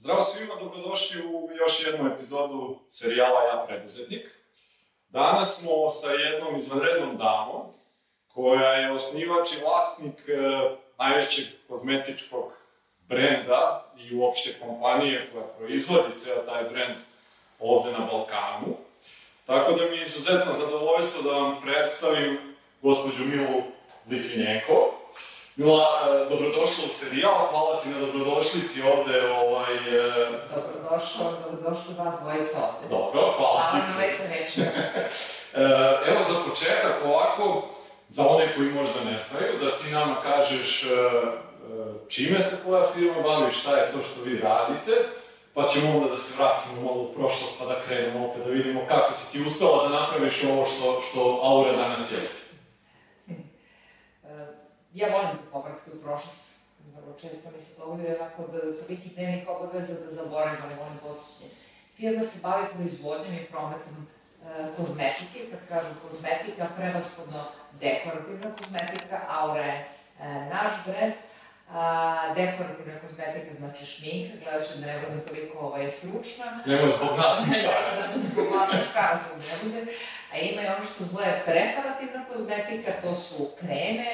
Zdravo svima, dobrodošli u još jednu epizodu serijala Ja preduzetnik. Danas smo sa jednom izvanrednom damom, koja je osnivač i vlasnik e, najvećeg kozmetičkog brenda i uopšte kompanije koja proizvodi ceo taj brend ovde na Balkanu. Tako da mi je izuzetno zadovoljstvo da vam predstavim gospođu Milu Litvinjenko. Mila, e, dobrodošla u serijal, hvala ti na dobrodošlici ovde. Ovaj, e, Dobrodošao, dobrodošli vas dvojica ovde. Dobro, hvala ti. Hvala na lepe reči. E, Evo za početak ovako, za one koji možda ne znaju, da ti nama kažeš e, čime se tvoja firma bavi, šta je to što vi radite, pa ćemo onda da se vratimo malo u prošlost pa da krenemo opet da vidimo kako si ti uspela da napraviš ovo što, što Aura danas jeste. Ja volim da povratke u prošlost. Vrlo često mi se dogodi onako da toliki dnevnih obaveza da zaboravim, ali volim posjećanje. Firma se bavi proizvodnjom i prometom e, kozmetike. Kad kažem kozmetika, prevashodno dekorativna kozmetika, Aura je e, naš brend. A, dekorativna kozmetika znači šminka, gledat ću da ne budem toliko ovaj, stručna. Nemoj zbog nas ništa. Zbog vas muškaraca ne bude. A ima i ono što zove preparativna kozmetika, to su kreme,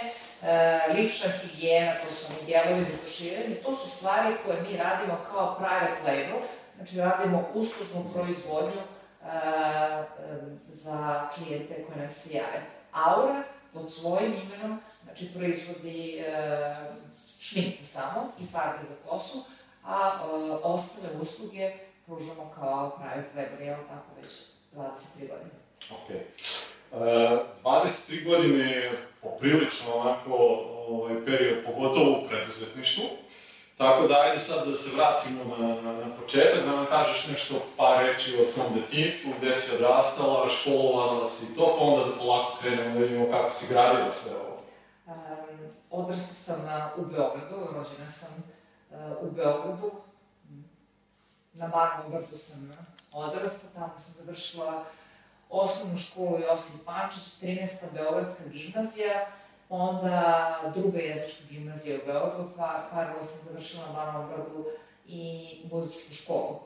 lična higijena, to su oni gelovi za tuširanje, to su stvari koje mi radimo kao private label, znači radimo uslužnu proizvodnju e, e, za klijente koje nam se jave. Aura pod svojim imenom, znači proizvodi e, šminku samo i farbe za kosu, a e, ostale usluge pružamo kao private label, evo tako već 23 godine. Ok. E, 23 godine je poprilično onako ovaj, period, pogotovo u preduzetništvu. Tako da, ajde sad da se vratimo na, na, na početak, da nam kažeš nešto, par reči o svom detinstvu, gde si odrastala, školovala si to, pa onda da polako krenemo da vidimo kako si gradila sve ovo. Um, odrasla sam na, u Beogradu, rođena sam uh, u Beogradu. Na Marnom brdu sam odrasla, tamo sam završila osnovnu školu Josip Pančić, 13. Beogradska gimnazija, onda druga jezička gimnazija u Beogradu, pa paralelno sam završila na Marnom brdu i muzičku školu.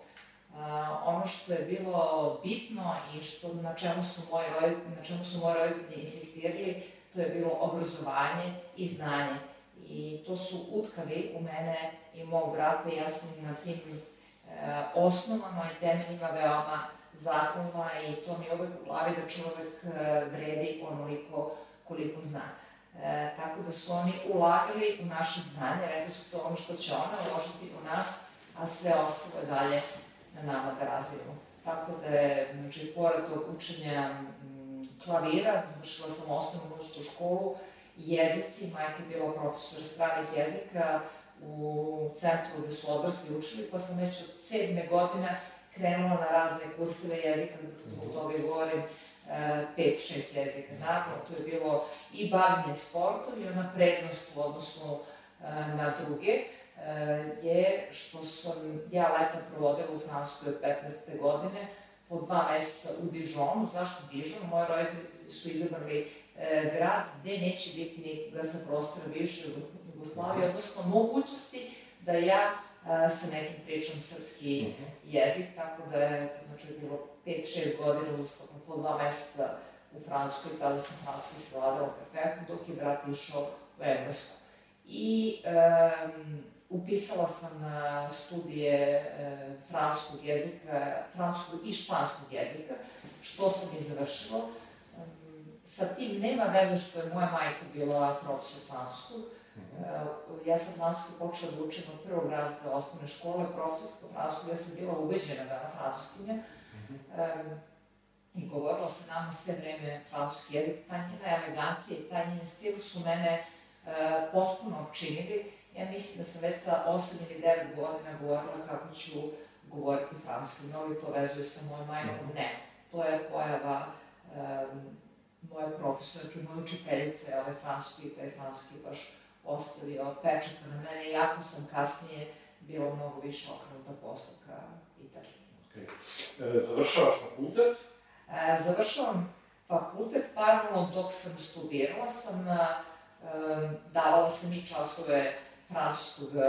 Uh, ono što je bilo bitno i što, na čemu su moji roditelji, na čemu su moji roditelji insistirali, to je bilo obrazovanje i znanje. I to su utkali u mene i mog brata i ja sam na tim e, osnovama i temeljima veoma zahvalna i to mi je uvek u glavi da čovek e, vredi onoliko koliko zna. E, tako da su oni ulagali u naše znanje, rekli su to ono što će ona uložiti u nas, a sve ostalo je dalje na nama da razvijemo. Tako da je, znači, pored tog učenja klavira, završila sam osnovnu muzičku školu, jezici, majka je bila profesor stranih jezika u centru gde su odrasli učili, pa sam već od sedme godine krenula na razne kurseve jezika, zbog toga i govorim e, pet, šest jezika. Naravno, to je bilo i bavljenje sportom i ona prednost u odnosu e, na druge e, je što sam ja leta provodila u Francuskoj od 15. godine, po dva meseca u Dijonu. Zašto Dijon? Moji roditelji su izabrali e, grad gde neće biti nikoga sa prostora bivše Jugoslavije, odnosno mogućnosti da ja sa nekim pričam srpski jezik, tako da je, znači, bilo 5-6 godina uzastopno po dva meseca u Francuskoj, tada sam francuski savladala perfektno, dok je brat išao u Englesku. I um, upisala sam na studije e, francuskog jezika, francuskog i španskog jezika, što sam i završila. Um, sa tim nema veze što je moja majka bila profesor francuskog. Uh, ja sam francuski počela da učim od prvog razreda osnovne škole, profesorsko francuskog, ja sam bila ubeđena da na francuskinja. Um, I govorila sa nama sve vreme francuski jezik, ta njena elegancija i taj njen stil su mene uh, potpuno opčinili. Ja mislim da sam već sa 8 ili 9 godina govorila kako ću govoriti francuski. Mnogi to vezuju sa mojom majkom. Ne, to je pojava um, moje profesorke, moje učiteljice, ovaj francuski taj francuski baš ostavio pečat na mene, iako sam kasnije bila mnogo više okrenuta poslu ka Italiji. Okay. E, završavaš fakultet? E, završavam fakultet, paralelno dok sam studirala sam, e, davala sam i časove francuskog e,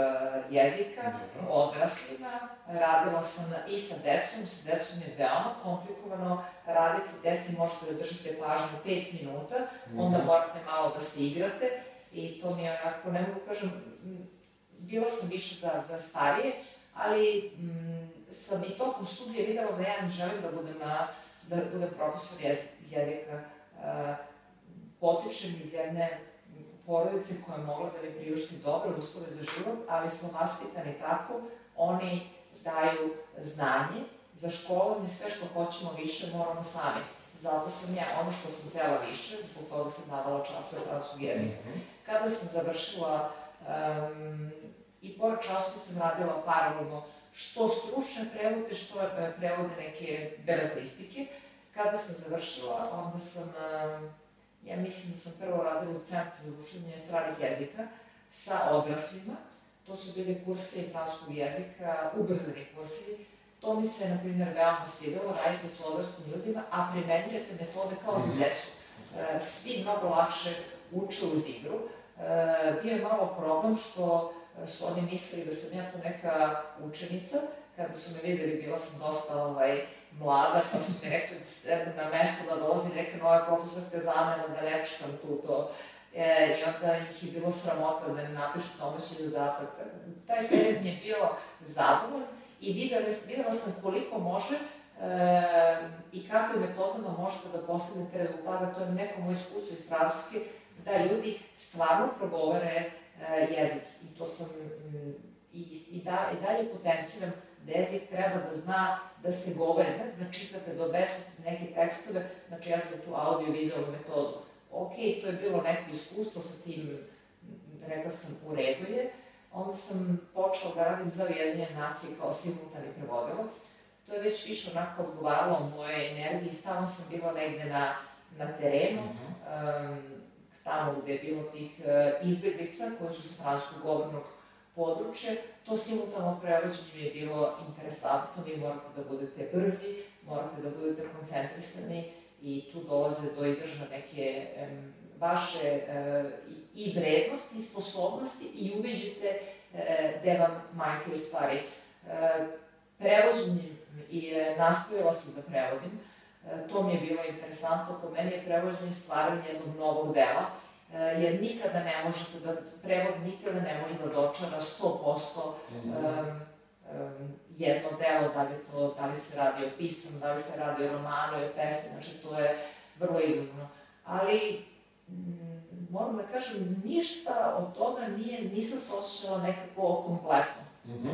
jezika, Dobro. odraslima, radila sam i sa decom, sa decom je veoma komplikovano raditi, deci možete da držite pažnju 5 minuta, onda Mhm. morate malo da se igrate i to mi je onako, ne mogu kažem, m, bila sam više za, za starije, ali m, sam i tokom studija videla da ja ne želim da budem, na, da budem profesor jez, iz jezika. Uh, potičem iz jedne porodice koja je mogla da mi priušti dobre uslove za život, ali smo vaspitani tako, oni daju znanje, za školovanje sve što hoćemo više moramo sami. Zato sam ja, ono što sam htela više, zbog toga sam davala časove francuskog jezika. Mhm. Kada sam završila um, i pored časova sam radila paralelno što stručne prevode, što prevode neke beletristike. Kada sam završila, onda sam, ja mislim da sam prvo radila u Centru za učenje stranih jezika sa odraslima. To su bili kursi francuskog jezika, ubrzani kursi. To mi se, na primjer, veoma svidelo, radite sa odraslim ljudima, a primenjujete metode kao za Mhm. decu. E, Svi mnogo lakše uče uz igru. E, bio je malo problem što su oni mislili da sam ja tu neka učenica. Kada su me videli, bila sam dosta ovaj, mlada, pa su mi rekli da na mesto da dolazi neka nova profesorka zamena, da ne čekam tu to. E, I onda ih je bilo sramota da ne napišu domaći zadatak. Taj period mi je bio zadovoljan i videla, videla sam koliko može e, i kakvim metodama možete da postignete rezultate. To je neko moj iskustvo iz Francuske, da ljudi stvarno progovore e, jezik. I to sam mm, i, i, da, i dalje potenciram da jezik treba da zna da se govori, ne da čitate do besvesti neke tekstove, znači ja sam tu audio-vizualnu metodu. Ok, to je bilo neko iskustvo sa tim, rekla sam, u redu je. Onda sam počela da radim za Ujedinjene nacije kao simultani prevodilac. To je već više onako odgovaralo moje energiji, stalno sam bila negde na, na terenu, Mhm. um, tamo gde je bilo tih uh, izbjeglica koje su sa francuskog govornog područja, to simultano prevođenje je bilo interesantno, vi morate da budete brzi, morate da budete koncentrisani i tu dolaze do izražaja neke vaše uh, i, vrednosti i sposobnosti i uviđete uh, gde vam majke u stvari. Uh, prevođenjem i nastavila sam da prevodim, E, to mi je bilo interesantno, po meni je prevođenje stvaranje jednog novog dela, e, jer nikada ne možete da, prevod nikada ne može da dočara 100% Mhm. um, um, jedno delo, da li, to, da li se radi o pismu, da li se radi o romanu, o pesmi, znači to je vrlo izazovno. Ali, mm, moram da kažem, ništa od toga nije, nisam se osjećala nekako kompletno. Mhm.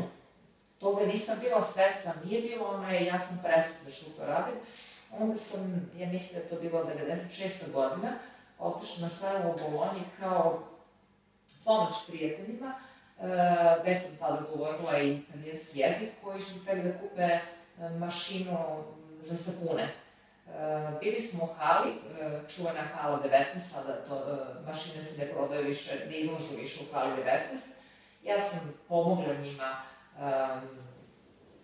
Toga nisam bila svesna, nije bilo ono, je, ja sam predstavlja što to radim. Onda sam, ja mislim da je to bilo 96. godina, otišla na sajmu u Bolonji kao pomoć prijateljima. E, već sam tada govorila i italijanski jezik, koji su hteli da kupe e, mašinu za sapune. E, bili smo u hali, e, čuvena hala 19, sada to, e, mašine se ne prodaju više, ne izlažu više u hali 19. Ja sam pomogla njima um,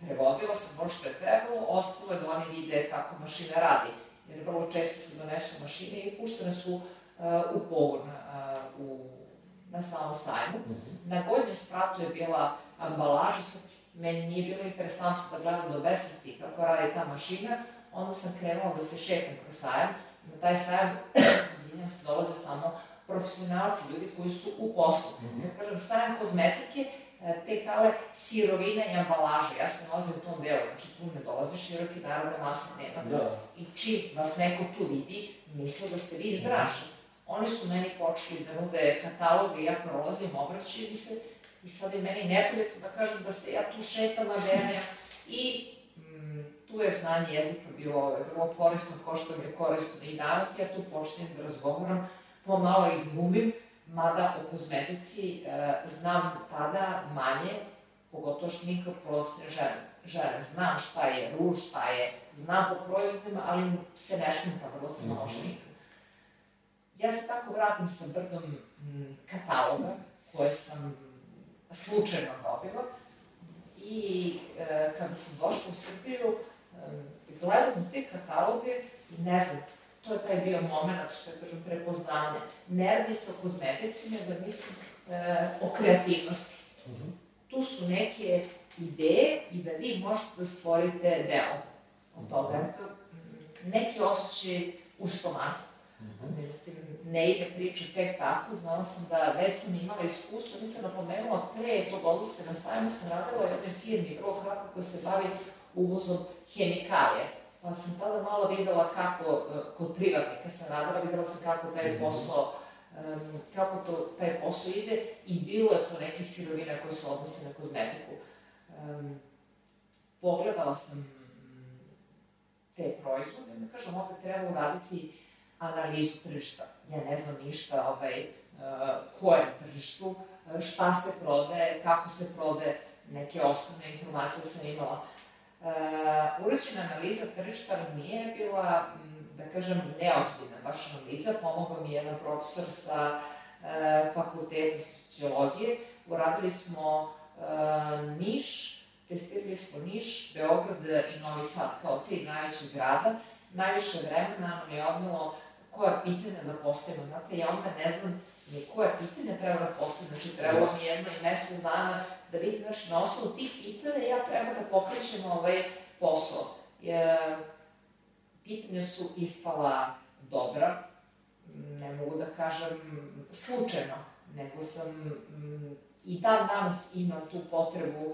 prevodila sam ono što je trebalo, ostalo je da oni vide kako mašina radi. Jer vrlo često se donesu mašine i puštene su uh, u pogon uh, u, na samom sajmu. Mhm. Na gornjem spratu je bila ambalaža, sad meni nije bilo interesantno da gledam do besvesti kako radi ta mašina, onda sam krenula da se šetam kroz sajam. Na taj sajam, izvinjam se, dolaze samo profesionalci, ljudi koji su u poslu. Mhm. Kad kažem sajam kozmetike, e, te kale sirovina i ambalaža. Ja se nalazim u tom delu, znači tu ne dolaze široki narodne mase, nema. Da. I čim vas neko tu vidi, misle da ste vi iz branša. Oni su meni počeli da nude kataloge ja prolazim, obraćaju mi se i sad je meni neprijatno da kažem da se ja tu šetam na vreme i mm, tu je znanje jezika bilo vrlo korisno, kao što mi je korisno i danas. Ja tu počnem da razgovaram, pomalo i glumim, mada o kozmetici e, znam tada manje, pogotovo šminka prosječne žene. žene. Znam šta je ruž, šta je, znam po proizvodima, ali se ne šminkam, vrlo se malo Mhm. šminkam. Ja se tako vratim sa brdom m, kataloga koje sam slučajno dobila i e, kada sam došla u Srbiju, e, gledam te kataloge i ne znam, to je taj bio moment, što je kažem, prepoznavanje. Ne radi se o kozmetici, nego mislim e, o kreativnosti. Tu su neke ideje i da vi možete da stvorite delo od toga. Eto, m, neki osjećaj u stomaku. Međutim, ne ide priča tek tako, znala sam da već sam imala iskustvo, nisam napomenula, pre tog odlaska na sajmu sam radila u jednoj firmi, vrlo kratko, koja se bavi uvozom hemikalije. Pa sam tada malo videla kako, e, kod privatnika sam radila, videla sam kako taj posao, um, kako to, taj posao ide i bilo je to neke sirovine koje se odnose na kozmetiku. Um, pogledala sam te proizvode, da kažem, opet treba uraditi analizu tržišta. Ja ne znam ništa ovaj, uh, ko je na tržištu, uh, šta se prodaje, kako se prodaje, neke osnovne informacije sam imala. Uh, urađena analiza tržišta nije bila, m, da kažem, neozbiljna baš analiza. Pomogao mi jedan profesor sa uh, fakulteta sociologije. Uradili smo uh, Niš, testirali smo Niš, Beograd i Novi Sad kao tri najveće grada. Najviše vremena nam je odnalo koja pitanja da postavimo. Znate, ja onda ne znam ni koje pitanja treba da postavim. Znači, trebalo mi jedno i mesec dana da vidim, znači, na osnovu tih pitanja ja treba da pokrećem ovaj posao. E, pitanja su ispala dobra, ne mogu da kažem slučajno, nego sam m, i dan danas imam tu potrebu uh,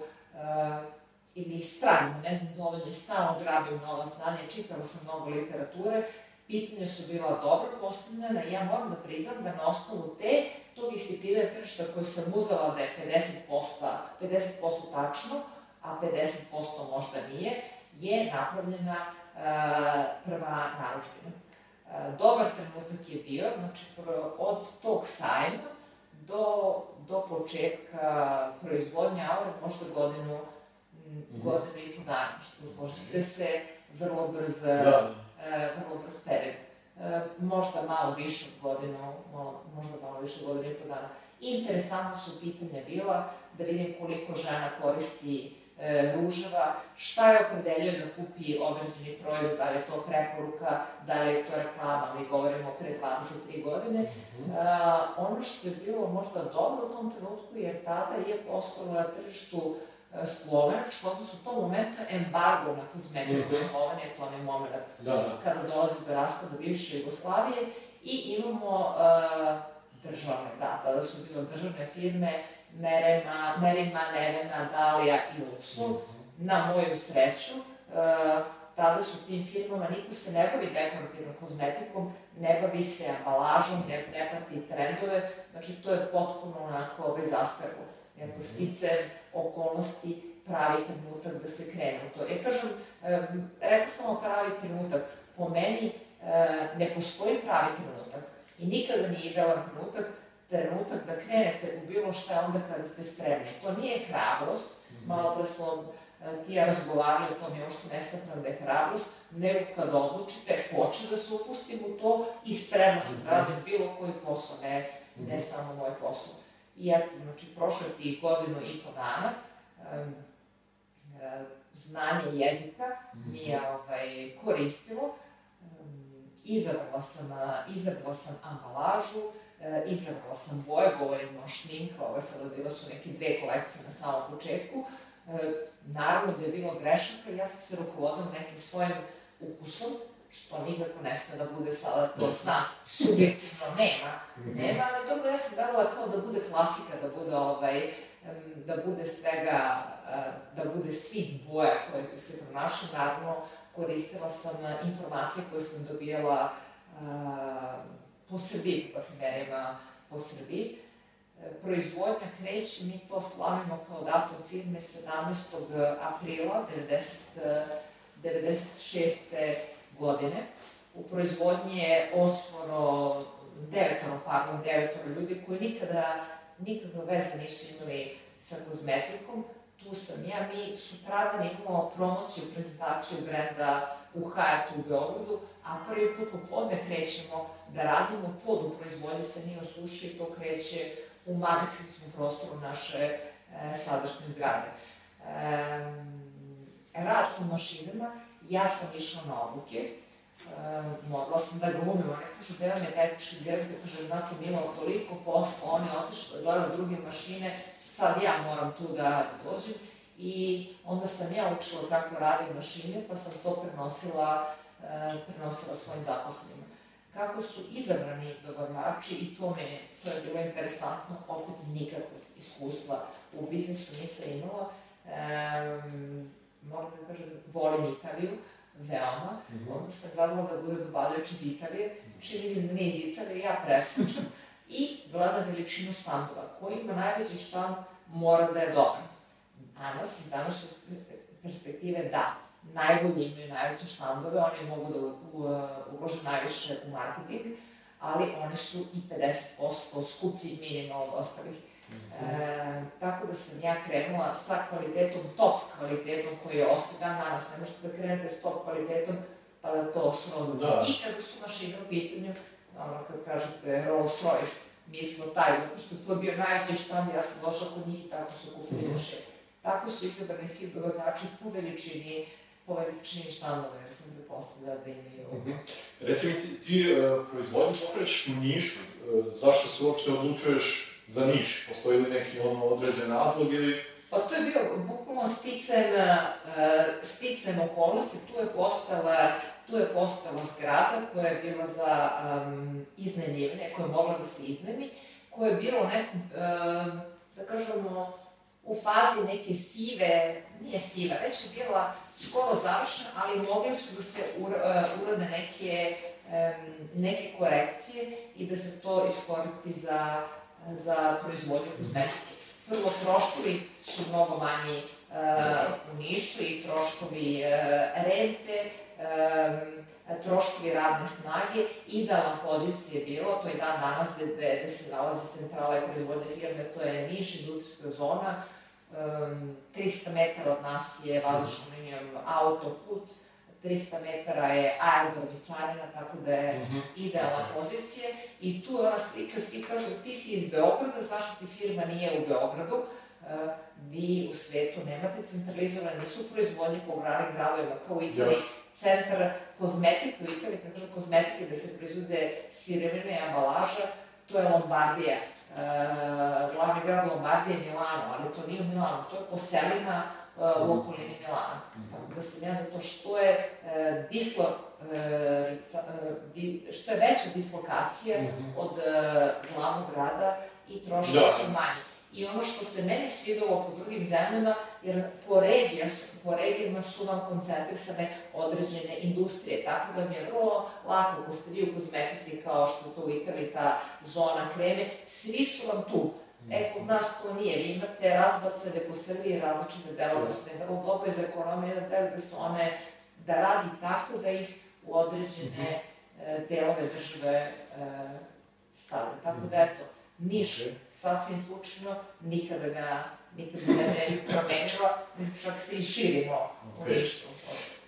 ili stranu, ne znam dovoljno, stalno grabim nova znanja, čitala sam mnogo literature, pitanja su bila dobro postavljena ja moram da priznam da na osnovu te, tog ispitivanja tržišta koje sam uzela da je 50%, 50% tačno, a 50% možda nije, je napravljena uh, prva naručbina. Uh, dobar trenutak je bio, znači od tog sajma do, do početka proizvodnje aure možda godinu, mm -hmm. godinu i po dana, što možete se vrlo brzo da e, vrlo brz period. E, možda malo više od godinu, malo, možda malo više od godinu i po dana. Interesantno su pitanja bila da vidim koliko žena koristi e, ruževa, šta je opredeljuje da kupi određeni proizvod, da li je to preporuka, da li je to reklama, mi govorimo pre 23 godine. Mm -hmm. e, ono što je bilo možda dobro u tom trenutku, jer tada je postalo na tržištu Slovenačka, odnosno u tom momentu embargo na kozmetiku mm -hmm. Slovenije, to onaj moment da, da. kada dolazi do raspada bivše Jugoslavije i imamo uh, državne, da, tada su bile državne firme Merema, Merima, Nevena, Dalija i Luxu. Mm -hmm. Na moju sreću, uh, tada su tim firmama, niko se ne bavi dekorativnom kozmetikom, ne bavi se ambalažom, ne, ne prati trendove, znači to je potpuno onako ovaj zastarilo. Eto, sticam okolnosti pravi trenutak da se krene u to. Ja kažem, rekla sam o pravi trenutak, po meni ne postoji pravi trenutak i nikada nije idealan trenutak, trenutak da krenete u bilo šta onda kada ste spremni. To nije hrabrost, mhm. malo pre smo ti ja razgovarali o tome, još što ne smatram da je hrabrost, nego kada odlučite, hoće da se upustim u to i spremna sam da radim bilo koji posao, ne, ne mhm. samo moj posao. I eto, znači, prošlo je tih godinu i po dana, um, znanje jezika mi je mhm. ovaj, koristilo. Um, izabrala sam, izabrala sam ambalažu, uh, izabrala sam boje, govorimo o šminka, ovo sada bilo su neke dve kolekcije na samom početku. Uh, naravno da je bilo grešaka, ja sam se rukovodila nekim svojim ukusom, što nikako ne sme da bude zna, subjektivno nema, nema, ali dobro, ja sam gledala kao da bude klasika, da bude ovaj, da bude svega, da bude svih boja koje se pronašle, naravno koristila sam informacije koje sam dobijala po Srbiji, po parfumerijama po Srbiji. E, proizvodnja kreće, mi to slavimo kao datum firme 17. aprila 90, 96 godine. U proizvodnji je osmoro, devetoro, pardon, devetoro ljudi koji nikada, nikakve veze nisu imali sa kozmetikom. Tu sam ja, mi sutradan imamo promociju, prezentaciju brenda u Hayatu u Beogradu, a prvi put u podne krećemo da radimo pod u proizvodnji sa Nio Suši i to kreće u magicinskom prostoru naše e, sadašnje zgrade. E, rad sa mašinama ja sam išla na obuke, Uh, morala sam da glumim, oni kažu, gde vam je tehnički direktor, kaže, znate, mi imamo toliko posla, oni otišli da gleda druge mašine, sad ja moram tu da dođem. I onda sam ja učila kako rade mašine, pa sam to prenosila, uh, prenosila svojim zaposlenima. Kako su izabrani dobavljači, i to, me, to je bilo interesantno, opet nikakvog iskustva u biznisu nisam imala. Um, moram da kažem, volim Italiju, veoma. Mm -hmm. Onda sam gledala da bude dobavljač iz Italije. Čim vidim da ne iz Italije, ja preskočam. I gledam veličinu štandova. Ko ima najveći štand, mora da je dobar. Danas, iz današnje perspektive, da. Najbolji imaju najveće štandove, oni mogu da ulože najviše u marketing, ali oni su i 50% skuplji minimalno od ostalih E, tako da sam ja krenula sa kvalitetom, top kvalitetom koji je ostao dan danas. Ne možete da krenete s top kvalitetom pa da to srozu. Da. I kada su mašine u pitanju, ono kad kažete Rolls Royce, mi smo taj, zato što to bio najveći štand, ja sam došla kod njih i tako su kupili mm -hmm. mašine. Tako su izabrani svi dobavljači po veličini po veličini štandova, jer sam prepostavljala da imaju... Mm -hmm. Recimo, ti, ti uh, proizvodnju pokrećeš u Nišu, uh, zašto se uopšte odlučuješ za Niš? Postoji li neki ono određen razlog ili... Pa to je bio bukvalno sticem, uh, sticem okolnosti, tu je postala, tu je postala zgrada koja je bila za um, iznajmljivanje, koja je mogla da se iznajmi, koja je bila u nekom, uh, da kažemo, u fazi neke sive, nije siva, već je bila skoro završena, ali mogli su da se ur, uh, urade neke, um, neke korekcije i da se to iskoristi za za proizvodnju kozmetike. Prvo, troškovi su mnogo manji uh, u Nišu i troškovi uh, rente, um, troškovi radne snage, idealna pozicija je bilo, to je dan danas gde, gde, se nalazi centrala i proizvodne firme, to je Niš, industrijska zona, um, 300 metara od nas je vazdušnom linijom autoput, 300 metara je aerodrom i carina, tako da je uh mhm. -huh. idealna pozicija. I tu je ona slika, svi kažu, ti si iz Beograda, zašto ti firma nije u Beogradu? Uh, vi u svetu nemate centralizovane, nisu proizvodnje po grani gradovima, kao u Italiji, yes. centar kozmetike u Italiji, kažem kozmetike, gde se proizvode sirevine i ambalaža, to je Lombardija. Uh, glavni grad Lombardije je Milano, ali to nije Milano, to je po selima u okolini Milana. Tako da sam ja zato što je uh, dislo, uh, što je veća dislokacija mhm. od glavnog grada i troškovi da. su manji. I ono što se meni svidalo po drugim zemljama, jer po, regija, po regijama su vam koncentrisane određene industrije, tako da mi je vrlo lako, ako ste vi u kozmetici, kao što je to u Italiji, ta zona kreme, svi su vam tu. E, kod nas to nije. Vi imate razbacane po Srbiji različite da je vrlo dobro iz ekonomije da delu da se one, da radi tako da ih u određene e, delove države e, stavljaju. Tako da, eto, Niš, sasvim slučajno, nikada ga, nikada ga ne bi promenila, čak se i širimo u Nišu.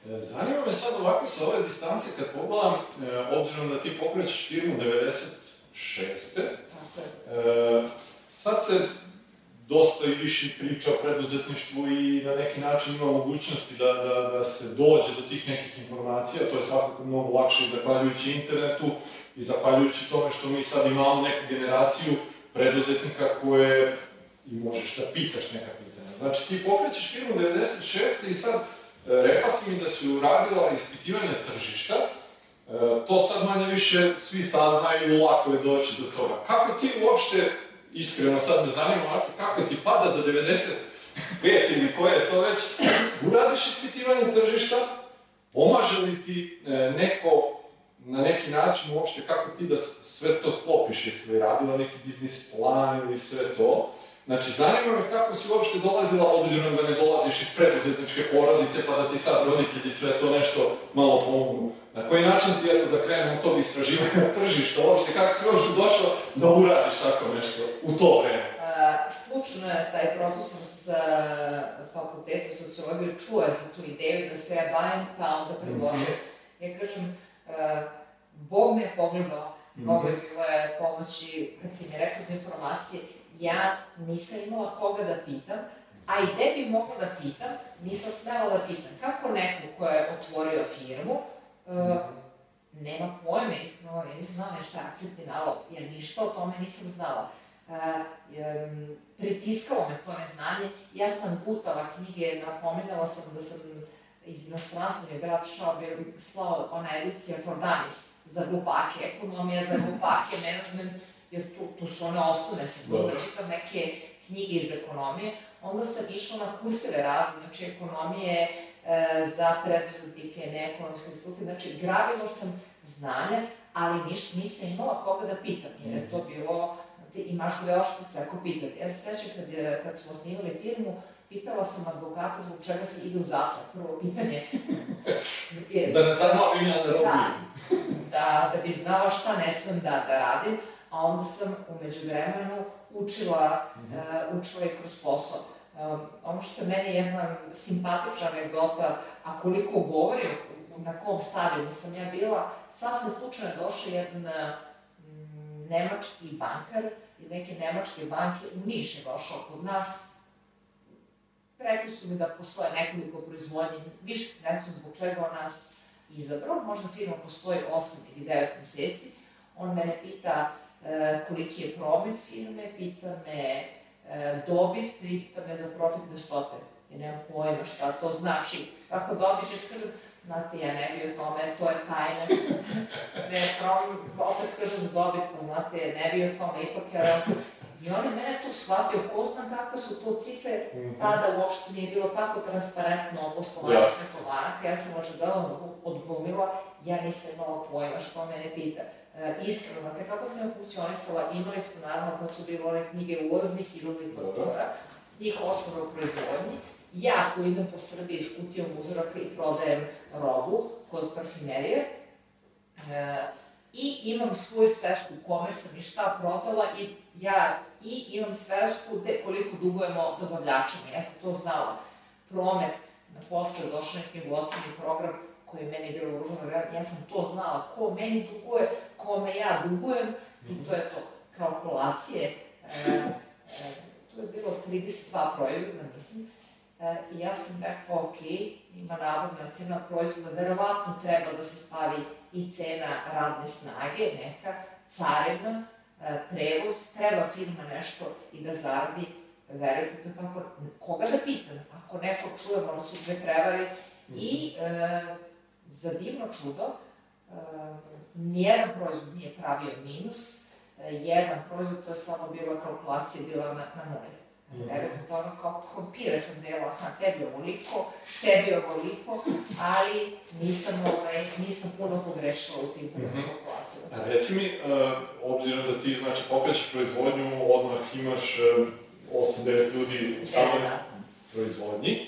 E, zanima me sad ovako sa ove distance, kad pogledam, obzirom da ti pokrećeš firmu 96. Tako je. E, sad se dosta i više priča o preduzetništvu i na neki način ima mogućnosti da, da, da se dođe do tih nekih informacija, to je svakako mnogo lakše i zahvaljujući internetu i zahvaljujući tome što mi sad imamo neku generaciju preduzetnika koje i možeš da pitaš neka pitanja. Znači ti pokrećeš firmu 96. i sad e, rekla si mi da si uradila ispitivanje tržišta, e, to sad manje više svi saznaju i lako je doći do toga. Kako ti uopšte iskreno sad me zanima ovako, kako ti pada do 95 ili koje je to već, uradiš ispitivanje tržišta, pomaže li ti e, neko na neki način uopšte kako ti da sve to sklopiš, jesi li radila neki biznis plan ili sve to. Znači, zanima me kako si uopšte dolazila, obzirom da ne dolaziš iz preduzetničke porodice, pa da ti sad roditelji sve to nešto malo pomognu. Na koji način si, eto, da krenemo tog istraživanja tržišta, uopšte, kako si uopšte došla da uradiš tako nešto u to vreme? Uh, slučajno je taj profesor sa fakulteta sociologije čuo za tu ideju da se ja bavim, pa onda predložio. Mm -hmm. Ja kažem, uh, Bog me je pogledao, mnogo je bilo je pomoći, kad si mi rekao za informacije, ja nisam imala koga da pitam, a i gde bi mogla da pitam, nisam smela da pitam. Kako neko ko je otvorio firmu, uh, nema pojme, iskreno, ja nisam znala nešto akceptni nalog, jer ništa o tome nisam znala. Uh, um, pritiskalo me to neznanje, ja sam putala knjige, napominjala sam da sam iz inostranstva mi je brat Šao slao ona edicija Fordanis za glupake, ekonomija za glupake, management, jer tu, tu su one osnovne, sam da čitam neke knjige iz ekonomije, onda sam išla na kurseve razne, znači ekonomije e, za preduzetnike, neekonomske struke, znači grabila sam znanje, ali niš, nisam imala koga da pitam, jer je to mhm. bilo, ti imaš dve oštrice ako pitam. Ja se svećam kad, kad smo snimali firmu, pitala sam advokata zbog čega se ide u zatvor. Prvo pitanje. je, da ne sad ime na robu. Da, da, da bi znala šta ne smem da, da radim, a onda sam umeđu vremenu učila, mm -hmm. uh, učila i kroz posao. Um, ono što je meni jedna simpatična anegdota, a koliko govori na kom stadionu sam ja bila, sasvim slučajno je došao jedan mm, nemački bankar iz neke nemačke banke u Niš je došao kod nas. Rekli su mi da postoje nekoliko proizvodnje, više se ne znam zbog čega on nas izabrao, možda firma postoji 8 ili 9 meseci. On mene pita koliki je promet firme, pita me e, dobit, pita me za profitne stope. Ja nemam pojma šta to znači. Kako dobit, ja skažem, znate, ja ne bi o tome, to je tajna. ne, problem, opet kaže za dobit, pa znate, ne bi o tome, ipak je I on je mene tu shvatio, ko znam kakve su to cifre, mm -hmm. tada uopšte nije bilo tako transparentno poslovanje yes. preko banaka, ja sam očigledno odglumila, ja nisam imala pojma što mene pita. E, iskreno, dakle, kako sam funkcionisala, imali smo naravno kad su bile one knjige ulaznih i izlaznih faktora, njih osnovno u proizvodnji, ja koji idem po Srbiji s kutijom uzoraka i prodajem robu kod parfumerije, e, i imam svoju svesku kome sam i šta prodala i ja i imam svesku de, koliko dugujemo dobavljačima. Ja sam to znala. Promet, na posle došao neki knjigoceni program koji je meni bilo ružno, ja sam to znala, ko meni duguje, kome ja dugujem, i to je to, kalkulacije. E, e, to je bilo 32 proizvoda, mislim, e, i ja sam rekla, ok, ima navodna cena proizvoda, verovatno treba da se stavi i cena radne snage, neka, carina, e, prevoz, treba firma nešto i da zaradi, verujte, to je tako, koga da pitam, ako neko čuje, će me prevari, mm -hmm. i e, za divno čudo, nijedan proizvod nije pravio minus, e, jedan proizvod, to je samo bila kalkulacija, bila na, na nuli. Mm -hmm. to ono kao kompire sam dela, aha, tebi ovoliko, tebi ovoliko, ali nisam, ovaj, nisam puno pogrešila u tim mm -hmm. kalkulacijama. A reci mi, uh, obzirom da ti, znači, pokrećeš proizvodnju, odmah imaš uh, e, 8-9 ljudi u samoj da. proizvodnji,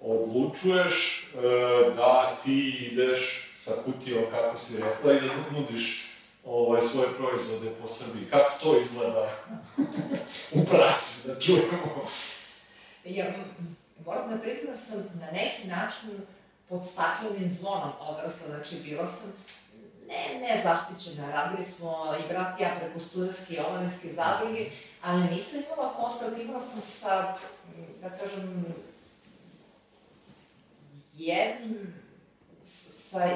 odlučuješ uh, da ti ideš sa kutijom, kako si rekla, i da nudiš ovaj, svoje proizvode po Srbiji. Kako to izgleda u praksi, da čujemo? Ja moram da priznam da sam na neki način pod staklenim zvonom odrasla, znači bila sam ne, ne zaštićena, radili smo i brat ja preko studenske i omladinske zadruge, ali nisam imala kontakt, imala sam sa, da kažem, jednim, sa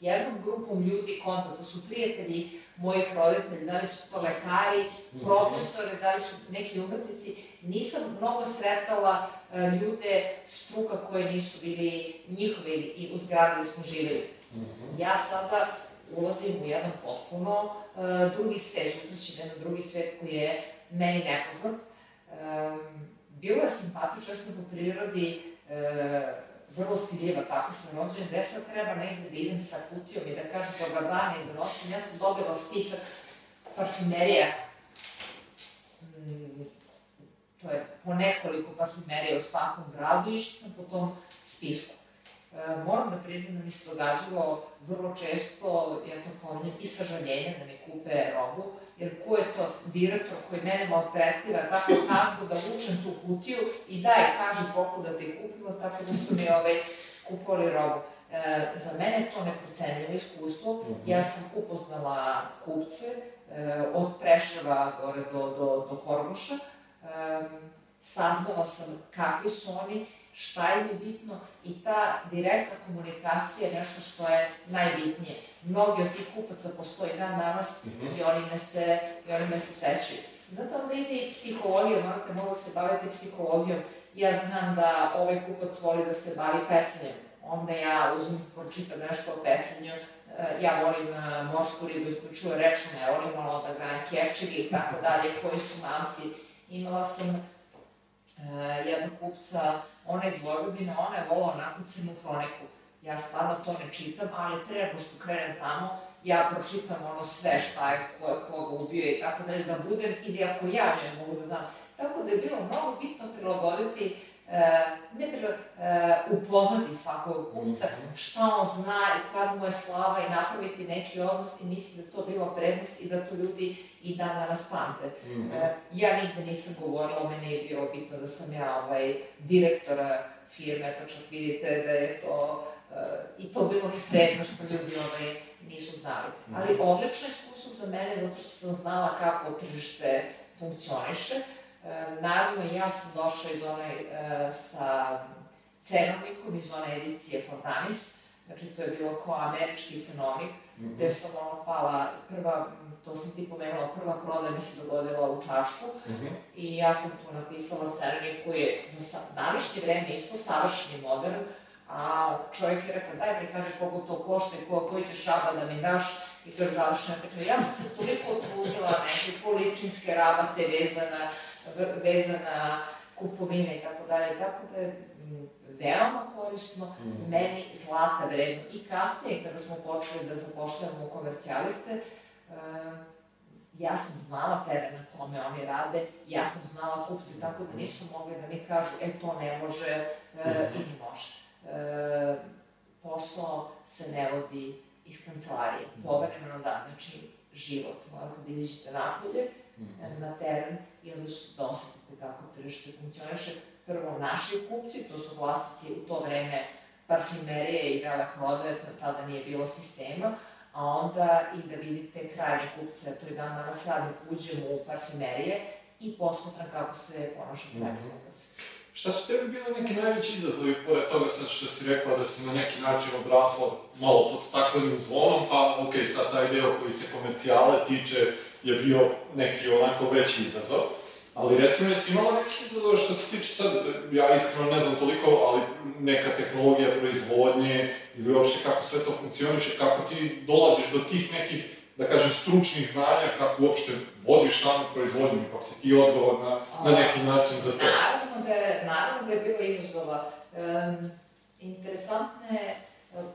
jednom grupom ljudi kontakt, to su prijatelji mojih roditelja, da li su to lekari, profesore, da li su neki umetnici, nisam mnogo sretala uh, ljude struka koje nisu bili njihovi i u zgradi smo živjeli. -hmm. Ja sada ulazim u jedan potpuno uh, drugi svet, znači jedan drugi svet koji je meni nepoznat. Um, bilo je simpatično, ja sam po prirodi uh, vrlo stiljiva, tako sam rođena, gde sad treba negde da idem sa kutijom i da kažem dobar dan i da nosim, ja sam dobila spisak parfumerija, mm, to je po nekoliko parfumerija u svakom gradu i išla sam po tom spisku. E, moram da priznam da mi se događalo vrlo često, ja to pominjem, i sažaljenje da mi kupe robu, jer ko je to direktor koji mene maltretira tako tako da vučem tu kutiju i daj, kaže koliko da te kupimo, tako da su mi ovaj, kupovali robu. E, za mene je to neprocenljivo iskustvo. Mm -hmm. Ja sam upoznala kupce e, od Preševa gore do, do, do Horgoša. E, saznala sam kakvi su oni šta im je bitno i ta direktna komunikacija je nešto što je najbitnije. Mnogi od tih kupaca postoji dan danas mm -hmm. i oni me se, i oni me se sećaju. Znate, onda ide i psihologija, morate mogu da se bavite psihologijom. Ja znam da ovaj kupac voli da se bavi pecanjem. Onda ja uzmem, pročitam nešto o pecanju, e, ja volim e, morsku ribu, isključuju reču, ne volim malo da gledam kepčege i tako dalje, koji su mamci. Imala sam uh, jednog kupca, ona iz Vojvodine, ona je volala nakucenu hroniku. Ja stvarno to ne čitam, ali pre nego što krenem tamo, ja pročitam ono sve šta je, ko je koga ubio i tako dalje, da budem, ili ako ja njoj mogu da dam. Tako da je bilo mnogo bitno prilagoditi ne prilo, e, upoznati svakog kupca, mhm. šta on zna i kad mu je slava i napraviti neki odnos i mislim da to bila prednost i da to ljudi i dan danas pamte. Mm -hmm. e, ja nigde nisam govorila, meni je bilo bitno da sam ja ovaj, direktora firme, to čak vidite da je to e, i to bilo mi prednost što ljudi ovaj, nisu znali. Mhm. Ali odlično iskustvo za mene zato što sam znala kako tržište funkcioniše, Naravno, ja sam došla iz one e, sa cenovnikom iz one edicije Fortanis, znači to je bilo kao američki cenovnik, mm -hmm. gde sam ono pala, prva, to sam ti pomenula, prva proda mi se dogodila u Čašku mm -hmm. i ja sam tu napisala cenovnik koji je za današnje vreme isto savršeni modern, a čovjek je rekao, daj mi kaže koliko to košta i ko, koji ćeš raba da mi daš, i to je završeno. Dakle, ja sam se toliko trudila, neke količinske rabate vezana, vezana kupovine i tako dalje, tako da je mm, veoma korisno, mm. meni zlata vredno. I kasnije, kada smo počeli da zapošljamo komercijaliste, uh, ja sam znala tebe na tome oni rade, ja sam znala kupce, tako da nisu mogli da mi kažu, e, to ne može uh, mm. ili može. Uh, posao se ne vodi iz kancelarije, povremeno da, znači život, morate da izađete napolje, mm. na teren i onda ćete da osetite kako tržište funkcioniše. Prvo naši kupci, to su vlasnici u to vreme parfimerije i vele prodaje, tada nije bilo sistema, a onda i da vidite krajnje kupce, to je dan danas radim, uđemo u parfimerije i posmatram kako se ponaša krajnje mm -hmm. kupac. Šta su tebi bili neki najveći izazovi, pored toga sad što si rekla da si na neki način odrasla malo pod staklenim zvonom, pa ok, sad taj deo koji se komercijale tiče je bio neki onako veći izazov. Ali recimo, jesi imala nekih izazova što se tiče sad, ja iskreno ne znam toliko, ali neka tehnologija proizvodnje ili uopšte kako sve to funkcioniše, kako ti dolaziš do tih nekih, da kažem, stručnih znanja, kako uopšte vodiš samu proizvodnju, ipak si ti odgovorna na neki način za to. Naravno da je, naravno da je bilo izazova. Um, interesantno je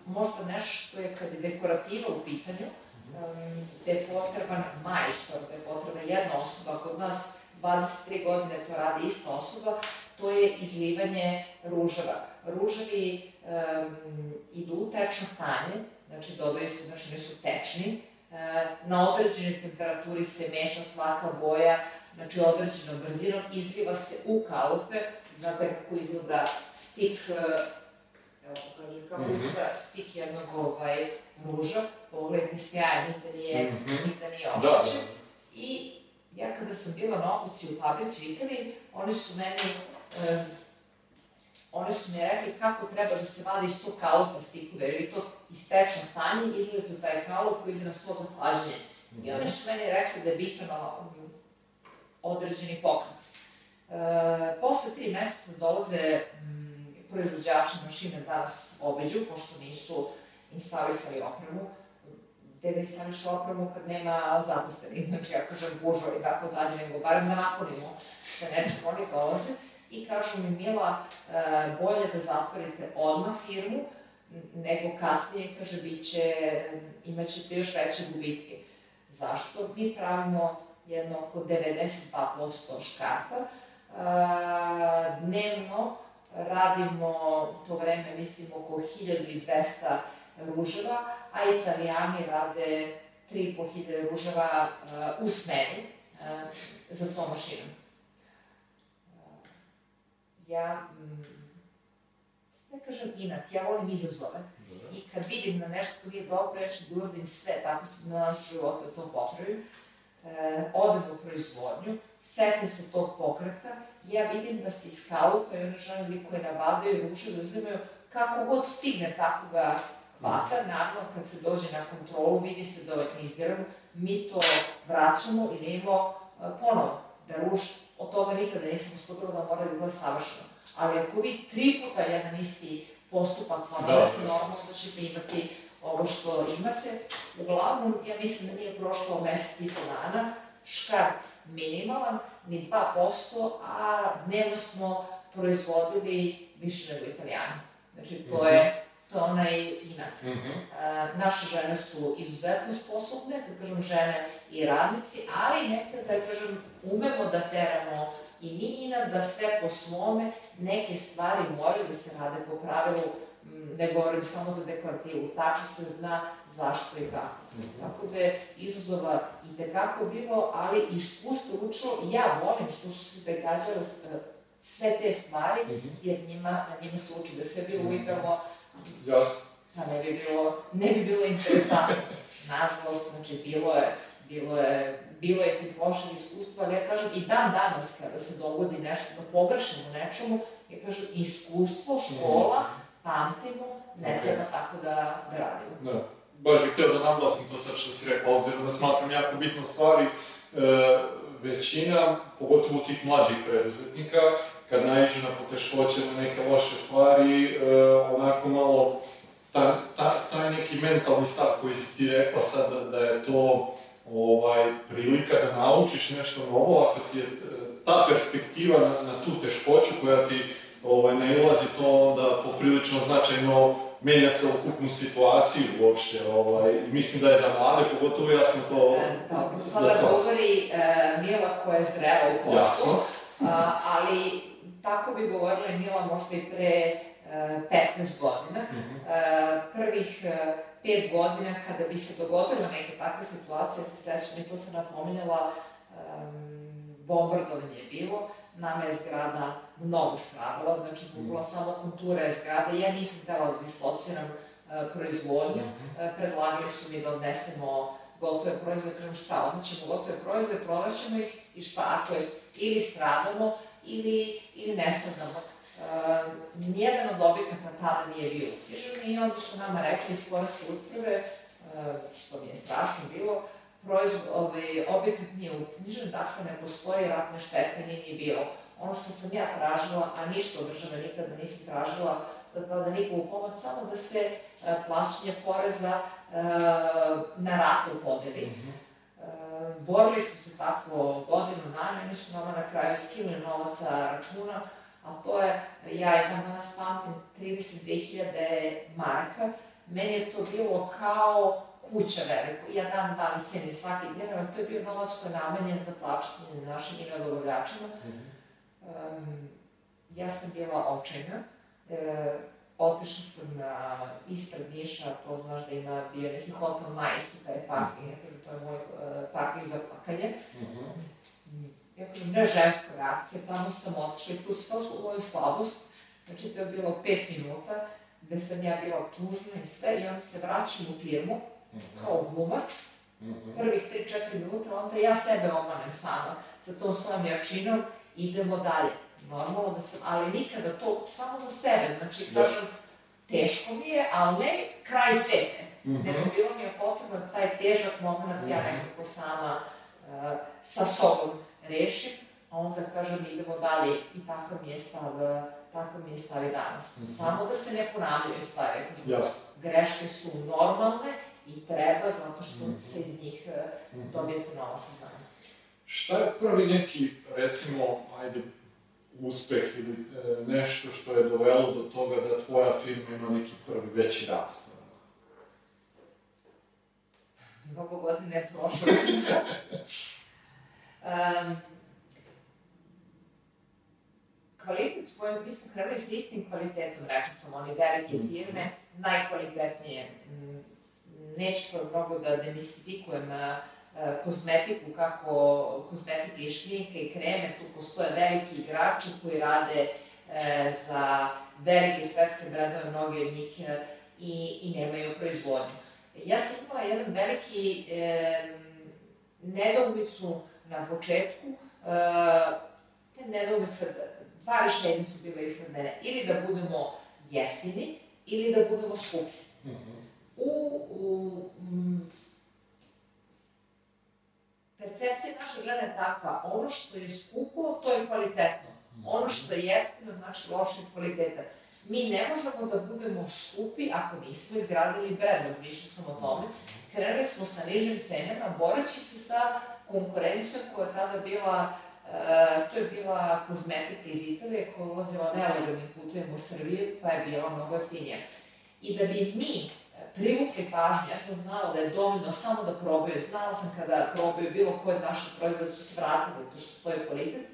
možda nešto što je kad je dekorativa u pitanju, um, da je potreban majstor, da je potrebna jedna osoba, kod nas 23 godine to radi ista osoba, to je izlivanje ružava. Ružavi um, idu u tečno stanje, znači dodaju se, znači nisu tečni, uh, na određenoj temperaturi se meša svaka boja, znači određenom brzinom, izliva se u kalupe, znate kako izgleda stik, uh, evo pokažem kako -hmm. izgleda stik jednog ovaj, ruža, pogledajte sjajan, nigde nije, -hmm. nigde nije oštećen. Da, da. I ja kada sam bila na obuci u fabrici u Italiji, oni su meni, oni su mi rekli kako treba da se vadi iz tog kalupa stikove, ili to istečno stanje, izgledate u taj kalup koji ide na sto za hlađenje. Mm -hmm. I oni su meni rekli da je bitno um, određeni pokret. E, posle tri meseca dolaze um, proizvođači mašine danas obeđu, pošto nisu instalisali opremu, gde da instališ opremu kad nema zaposlenih, znači ja kažem gužo i tako dalje, nego barem da napunimo sa nečem, oni dolaze i kažu mi Mila, e, bolje da zatvorite odmah firmu, nego kasnije, kaže, bit će, imaćete još veće gubitke. Zašto? Mi pravimo jedno oko 92% škarta, e, dnevno radimo to vreme, mislim, oko 1200 ruževa, a italijani rade 3.500 ruževa uh, u smeni uh, za to mašinu. Uh, ja, mm, ne kažem inat, ja volim izazove. Da. I kad vidim da nešto nije dobro, ja ću da uradim sve, tako sam na našu životu da to popravim. Uh, odem u proizvodnju, setne se tog pokreta, ja vidim da se iskalupaju one žene li koje nabadaju, ručaju, uzimaju, kako god stigne tako ga hvata, naravno kad se dođe na kontrolu, vidi se da ovaj izgledamo, mi to vraćamo i nemamo ponovo da ruš, od toga nikada nisam ustupila da mora da bude savršeno. Ali ako vi tri puta jedan isti postupak ponavljate, da, normalno da ćete imati ovo što imate. Uglavnom, ja mislim da nije prošlo mesec i po dana, škart minimalan, ni 2%, a dnevno smo proizvodili više nego italijani. Znači, to je to je onaj inat. Mm -hmm. naše žene su izuzetno sposobne, kad kažem žene i radnici, ali nekada, da kažem, umemo da teramo i mi inat, da sve po svome, neke stvari moraju da se rade po pravilu, ne govorim samo za deklarativu, tačno se zna zašto i kako. Mm -hmm. Tako da je izazova i tekako bilo, ali iskustvo učilo, ja volim što su se događale sve te stvari, mm -hmm. jer njima, na njima se uči da sve bilo mm -hmm. idealno. Jasno. Pa ne bi bilo, ne bi bilo interesantno. Nažalost, znači, bilo je, bilo je, bilo je tih loših iskustva, ali ja kažem, i dan danas kada se dogodi nešto, da pogrešimo nečemu, ja kažem, iskustvo, škola, mm -hmm. pamtimo, ne okay. treba tako da, da radimo. Da. Baš bih htio da naglasim to sad što si rekao, obzirom da smatram jako bitno stvari, e, većina, pogotovo tih mlađih preduzetnika, kad naiđu na poteškoće, na neke loše stvari, e, onako malo, ta, ta, taj neki mentalni stav koji si ti rekla sad, da, da je to ovaj, prilika da naučiš nešto novo, ako ti je e, ta perspektiva na, na tu teškoću koja ti ovaj, nailazi, to onda poprilično značajno menja celokupnu situaciju uopšte. Ovaj, mislim da je za mlade, pogotovo jasno to... E, dobro, sada da govori e, Mila koja je zrela u poslu, jasno. a, ali tako bi govorila i Mila možda i pre e, 15 godina. Mm -hmm. e, prvih e, pet godina kada bi se dogodila neke takve situacije, se sećam i to sam napominjala, bombardovanje je bilo, nama je zgrada mnogo stradala, znači bukvala mm. samo kontura je zgrade, ja nisam htela da dislociram proizvodnju, uh, predlagali su mi da odnesemo gotove proizvode, kažem šta, odnećemo gotove proizvode, prodaćemo ih i šta, to jest ili stradamo ili, ili nestradamo. Uh, nijedan od objekata tada nije bio uknjižen i onda su nama rekli iz Poreske uprave, uh, što mi je strašno bilo, proizvod, ovaj, objekat nije uknjižen, dakle ne postoji ratne štete, nije ni bilo. Ono što sam ja tražila, a ništa od države nikada nisam tražila, da tada nikovu pomoć, samo da se uh, plaćanje poreza na ratu podeli. Mm -hmm. Borili smo se tako godinu dana, oni su nama na kraju skinuli novac sa računa, a to je, ja i dan danas pamtim, 32.000 marka, meni je to bilo kao kuća veliko. Ja dan danas ceni svaki dinar, to je bio novac koji je namenjen za plaćanje našim i nadovoljačima. Mm -hmm. um, ja sam bila očajna. E, otišla sam na, ispred Niša, to znaš da ima bio neki hotel Majs, taj parking, mm. to je moj uh, parking za plakanje. Mm -hmm. Ja kažem, ne ženska reakcija, tamo sam otišla i tu sva moju slabost, znači to je bilo pet minuta, gde sam ja bila tužna i sve, i onda se vraćam u firmu, -hmm. kao glumac, mm -hmm. prvih 3-4 minuta, onda ja sebe omanem sama sa tom svojom jačinom, idemo dalje. Normalno da sam, ali nikada to samo za sebe, znači kažem, teško mi je, ali ne kraj svete. Mm -hmm. Nego bilo mi je potrebno da taj težak moment mm -hmm. ja mhm. nekako sama uh, sa sobom rešim, a onda kažem idemo dalje i takav mi je stav, takav mi je stav i danas. Mm -hmm. Samo da se ne ponavljaju stvari. Jasno. Greške su normalne, i treba, zato što mm -hmm. se iz njih mm -hmm. dobijete nova saznanja. Šta je prvi neki, recimo, ajde, uspeh ili e, nešto što je dovelo do toga da tvoja firma ima neki prvi veći rast? Mnogo godine je prošlo. um, kvalitet s kojim mi smo krenuli sa istim kvalitetom, rekla sam, oni velike mhm. firme, najkvalitetnije neću sad mnogo da demistifikujem e, kozmetiku, kako kozmetike i šminke i kreme, tu postoje veliki igrači koji rade e, za velike svetske brendove, mnogi od njih e, i, i nemaju proizvodnju. Ja sam imala jedan veliki e, nedoumicu na početku, te nedoumice, dva rešenja su bile ispred mene. Ili da budemo jeftini, ili da budemo skupi. Mm -hmm. U, u m, percepcija naše žene je takva, ono što je skupo, to je kvalitetno. Ono što je jeftino, znači loše kvaliteta. Mi ne možemo da budemo skupi ako nismo izgradili brand, razmišljala sam o tome. Krenuli smo sa nižim cenama, boreći se sa konkurencijom koja je tada bila Uh, to je bila kozmetika iz Italije koja je ulazila nelegalnim putem u Srbiju, pa je bila mnogo jeftinija. I da bi mi privukli pažnju, ja sam znala da je dovoljno samo da probaju, znala sam kada probaju bilo koje od naših proizvoda da će se vratiti, to što stoji kvalitet,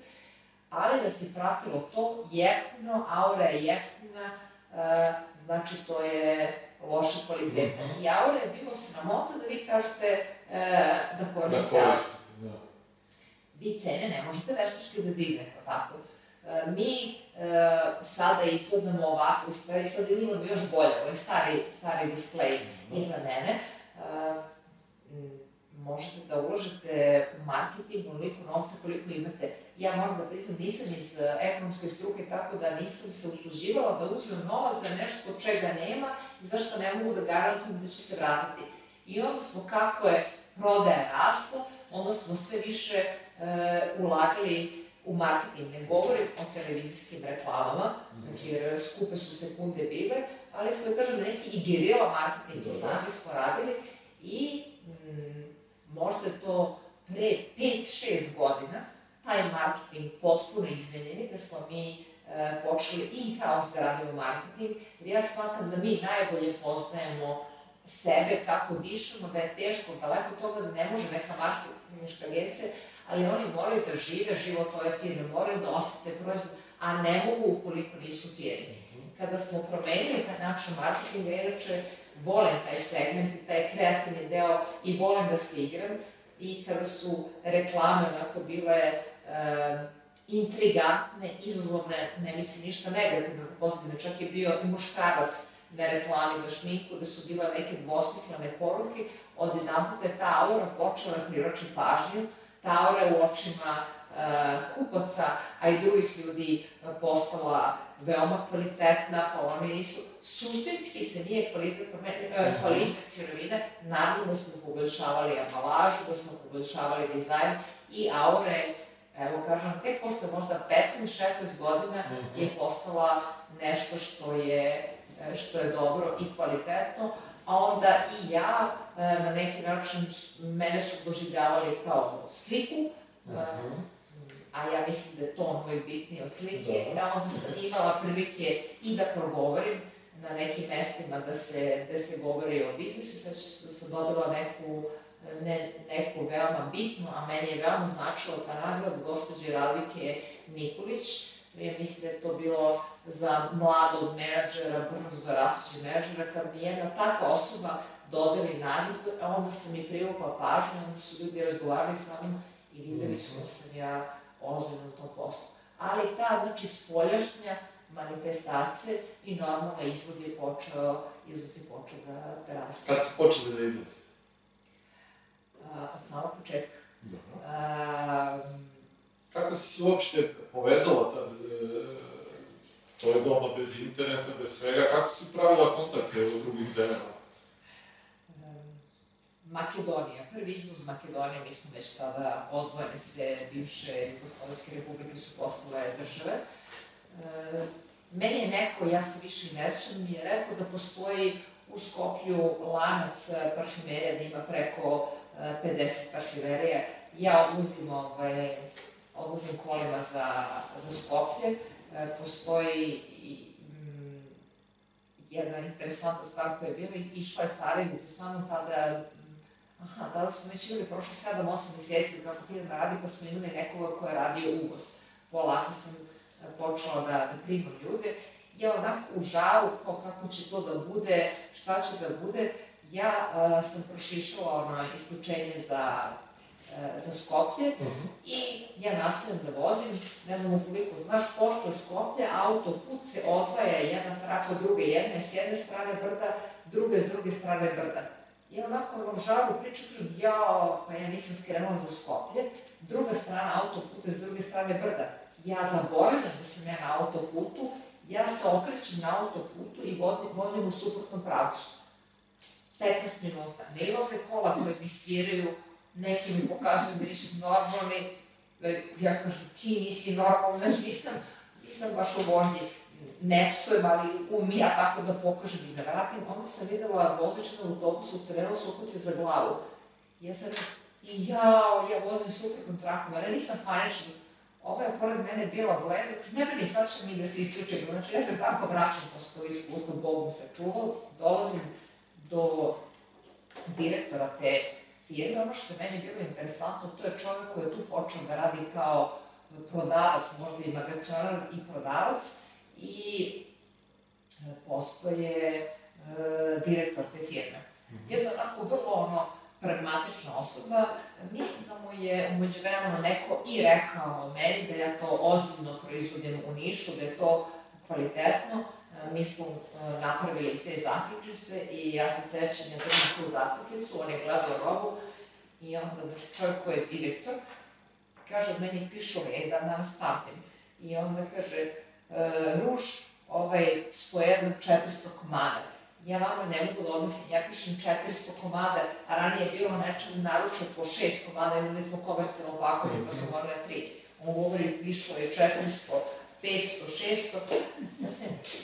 ali da se pratilo to jeftino, aura je jeftina, uh, znači to je loše kvaliteta. Mm -hmm. I aura je bilo sramota da vi kažete uh, da koristite da koristite, da. Vi cene ne možete veštački da dignete, tako? Mi uh, sada izgledamo ovako, stvari sad izgledamo još bolje, ovo je stari, stari display -hmm. iza mene. Uh, možete da uložite u marketing onoliko novca koliko imate. Ja moram da priznam, nisam iz e, ekonomske struke, tako da nisam se usluživala da uzmem novac za nešto od čega nema i zašto ne mogu da garantujem da će se vratiti. I onda smo, kako je prodaja rasla, onda smo sve više e, ulagali u marketing. Ne govorim o televizijskim reklamama, znači jer skupe su sekunde bile, ali smo, da kažem, neki i gerila marketing i sami smo radili i mm, možda je to pre 5-6 godina, taj marketing potpuno izmenjeni, da smo mi e, počeli in-house da radimo marketing, jer ja shvatam da mi najbolje poznajemo sebe, kako dišemo, da je teško, daleko toga da ne može neka marketingička agencija, ali oni moraju da žive život ove firme, moraju da osete proizvod, a ne mogu ukoliko nisu firme. Kada smo promenili taj način marketinga, inače, volim taj segment taj kreativni deo i volim da se igram i kada su reklame onako bile e, intrigantne, izazovne, ne mislim ništa negativno, pozitivno, čak je bio i muškarac na reklami za šminku, da su bile neke dvosmislene poruke, od jedan puta je ta aura počela da privrači pažnju, ta aura u očima e, kupaca, a i drugih ljudi postala veoma kvalitetna, pa oni nisu, suštinski se nije kvalitet, e, kvalitet sirovine, naravno da smo poboljšavali ambalažu, da smo poboljšavali dizajn i aure, evo kažem, tek posle možda 15-16 godina mhm. je postala nešto što je, e, što je dobro i kvalitetno, a onda i ja e, na neki način, mene su doživljavali kao sliku, uh. -huh a ja mislim da je to moj bitniji od slike, da onda sam imala prilike i da progovorim na nekim mestima da se, da se govori o biznisu, sad da sam dobila neku, ne, neku veoma bitnu, a meni je veoma značilo ta nagrada gospođe Radike Nikolić, ja mislim da je to bilo za mladog menadžera, brzo rastući menadžera, kad mi jedna takva osoba dodeli nagradu, a onda sam mi privukla pažnju, onda su ljudi razgovarali sa mnom i videli su da sam ja ozbiljno u tom poslu. Ali ta, znači, spoljašnja manifestacija i normalno izvoz je počeo, izvoz je počeo da, da raste. Kad ste počeli da izvozi? od samog početka. Dobro. A, Kako si se uopšte povezala tad? E, to je doma bez interneta, bez svega. Kako si pravila kontakte u drugih zemljama? Makedonija, prvi izvoz Makedonije, mi smo već tada odvojene sve bivše Jugoslovenske republike su postale države. E, meni je neko, ja se više ne sjećam, mi je rekao da postoji u Skoplju lanac parfumerija, da ima preko 50 parfumerija. Ja odlazim, ovaj, odlazim kolima za, za Skoplje. E, postoji mm, jedna interesantna stvar koja je bila, išla je saradnica sa mnom tada aha, tada smo već imali prošlo 7-8 meseci kako firma radi, pa smo imali nekoga ko je radio uvoz. Polako sam e, počela da, da primam ljude. Ja onako u žaru, kao kako će to da bude, šta će da bude, ja a, sam prošišala ono isključenje za e, za Skoplje uh mhm. -huh. i ja nastavim da vozim, ne znam ukoliko znaš, posle Skoplje autoput se odvaja jedan trak od druge, jedna je s jedne strane brda, druga je s druge strane brda I onako vam žaru priča, kažem, jao, pa ja nisam skrenula za Skoplje, druga strana autoputa, s druge strane brda. Ja zaboravljam da sam ja na autoputu, ja se okrećem na autoputu i vozim u suprotnom pravcu. 15 minuta. Ne ilaze kola koje mi sviraju, neki mi pokazuju da nisu normalni, ja kažem, ti nisi normalna, nisam, nisam baš u vožnji, ne psujem, ali umim ja tako da pokažem i da vratim. Onda sam videla voziča na autobusu terenu se uputio za glavu. Ja sam rekao, i jao, ja vozim suprotnom trakom, ali nisam panična. Ova je pored mene bila bleda, kaže, ne brini, sad će mi da se isključim. Znači, ja se tako vraćam posle to iskustvo, mi se čuvao, dolazim do direktora te firme. Ono što je meni bilo interesantno, to je čovek koji je tu počeo da radi kao prodavac, možda i magacionar i prodavac i e, postoje e, direktor te firme. Mhm. Jedna onako vrlo ono, pragmatična osoba, mislim da mu je umeđu vremenu neko i rekao meni da ja to ozbiljno proizvodim u Nišu, da je to kvalitetno, mi smo e, napravili te zaključice i ja sam srećen da držim tu zaključicu, on je gledao robu i onda čovjek koji je direktor kaže meni pišove, ja dan danas pamtim. I onda kaže, e, ruš, ovaj, spojedno 400 komada. Ja vama ne mogu da odnosim, ja pišem 400 komada, a ranije je bilo nečemu naručeno po 6 komada, imali smo komercijalno pakovanje, pa smo morali 3. On govori, pišo je 400, 500, 600.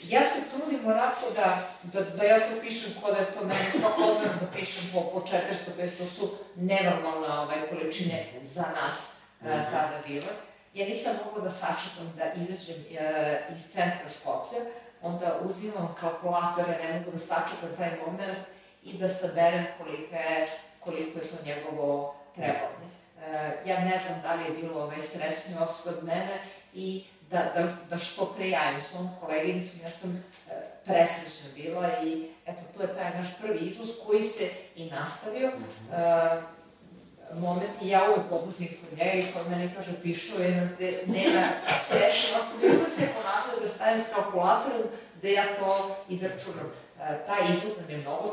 Ja se trudim onako da, da, da ja to pišem ko da je to meni svakodnevno da pišem po, po 400, 500 su nenormalne ovaj, količine za nas uh, tada bile. Ja nisam mogla da sačekam da izađem uh, iz centra Skoplja, onda uzimam kalkulatore, ne mogu da sačekam taj moment i da saberem koliko je, koliko je to njegovo trebanje. Uh, ja ne znam da li je bilo ovaj srećni osob od mene i da, da, da što pre javim svom koleginicom, ja sam e, presrećna bila i eto, to je taj naš prvi izvoz koji se i nastavio. Mm -hmm. e, moment i ja uvek odlazim kod njega i kod mene kaže pišu je gde nema ja sam bilo se ponavljala da stajem s kalkulatorom da ja to izračunam. E, taj izvoz nam je mnogo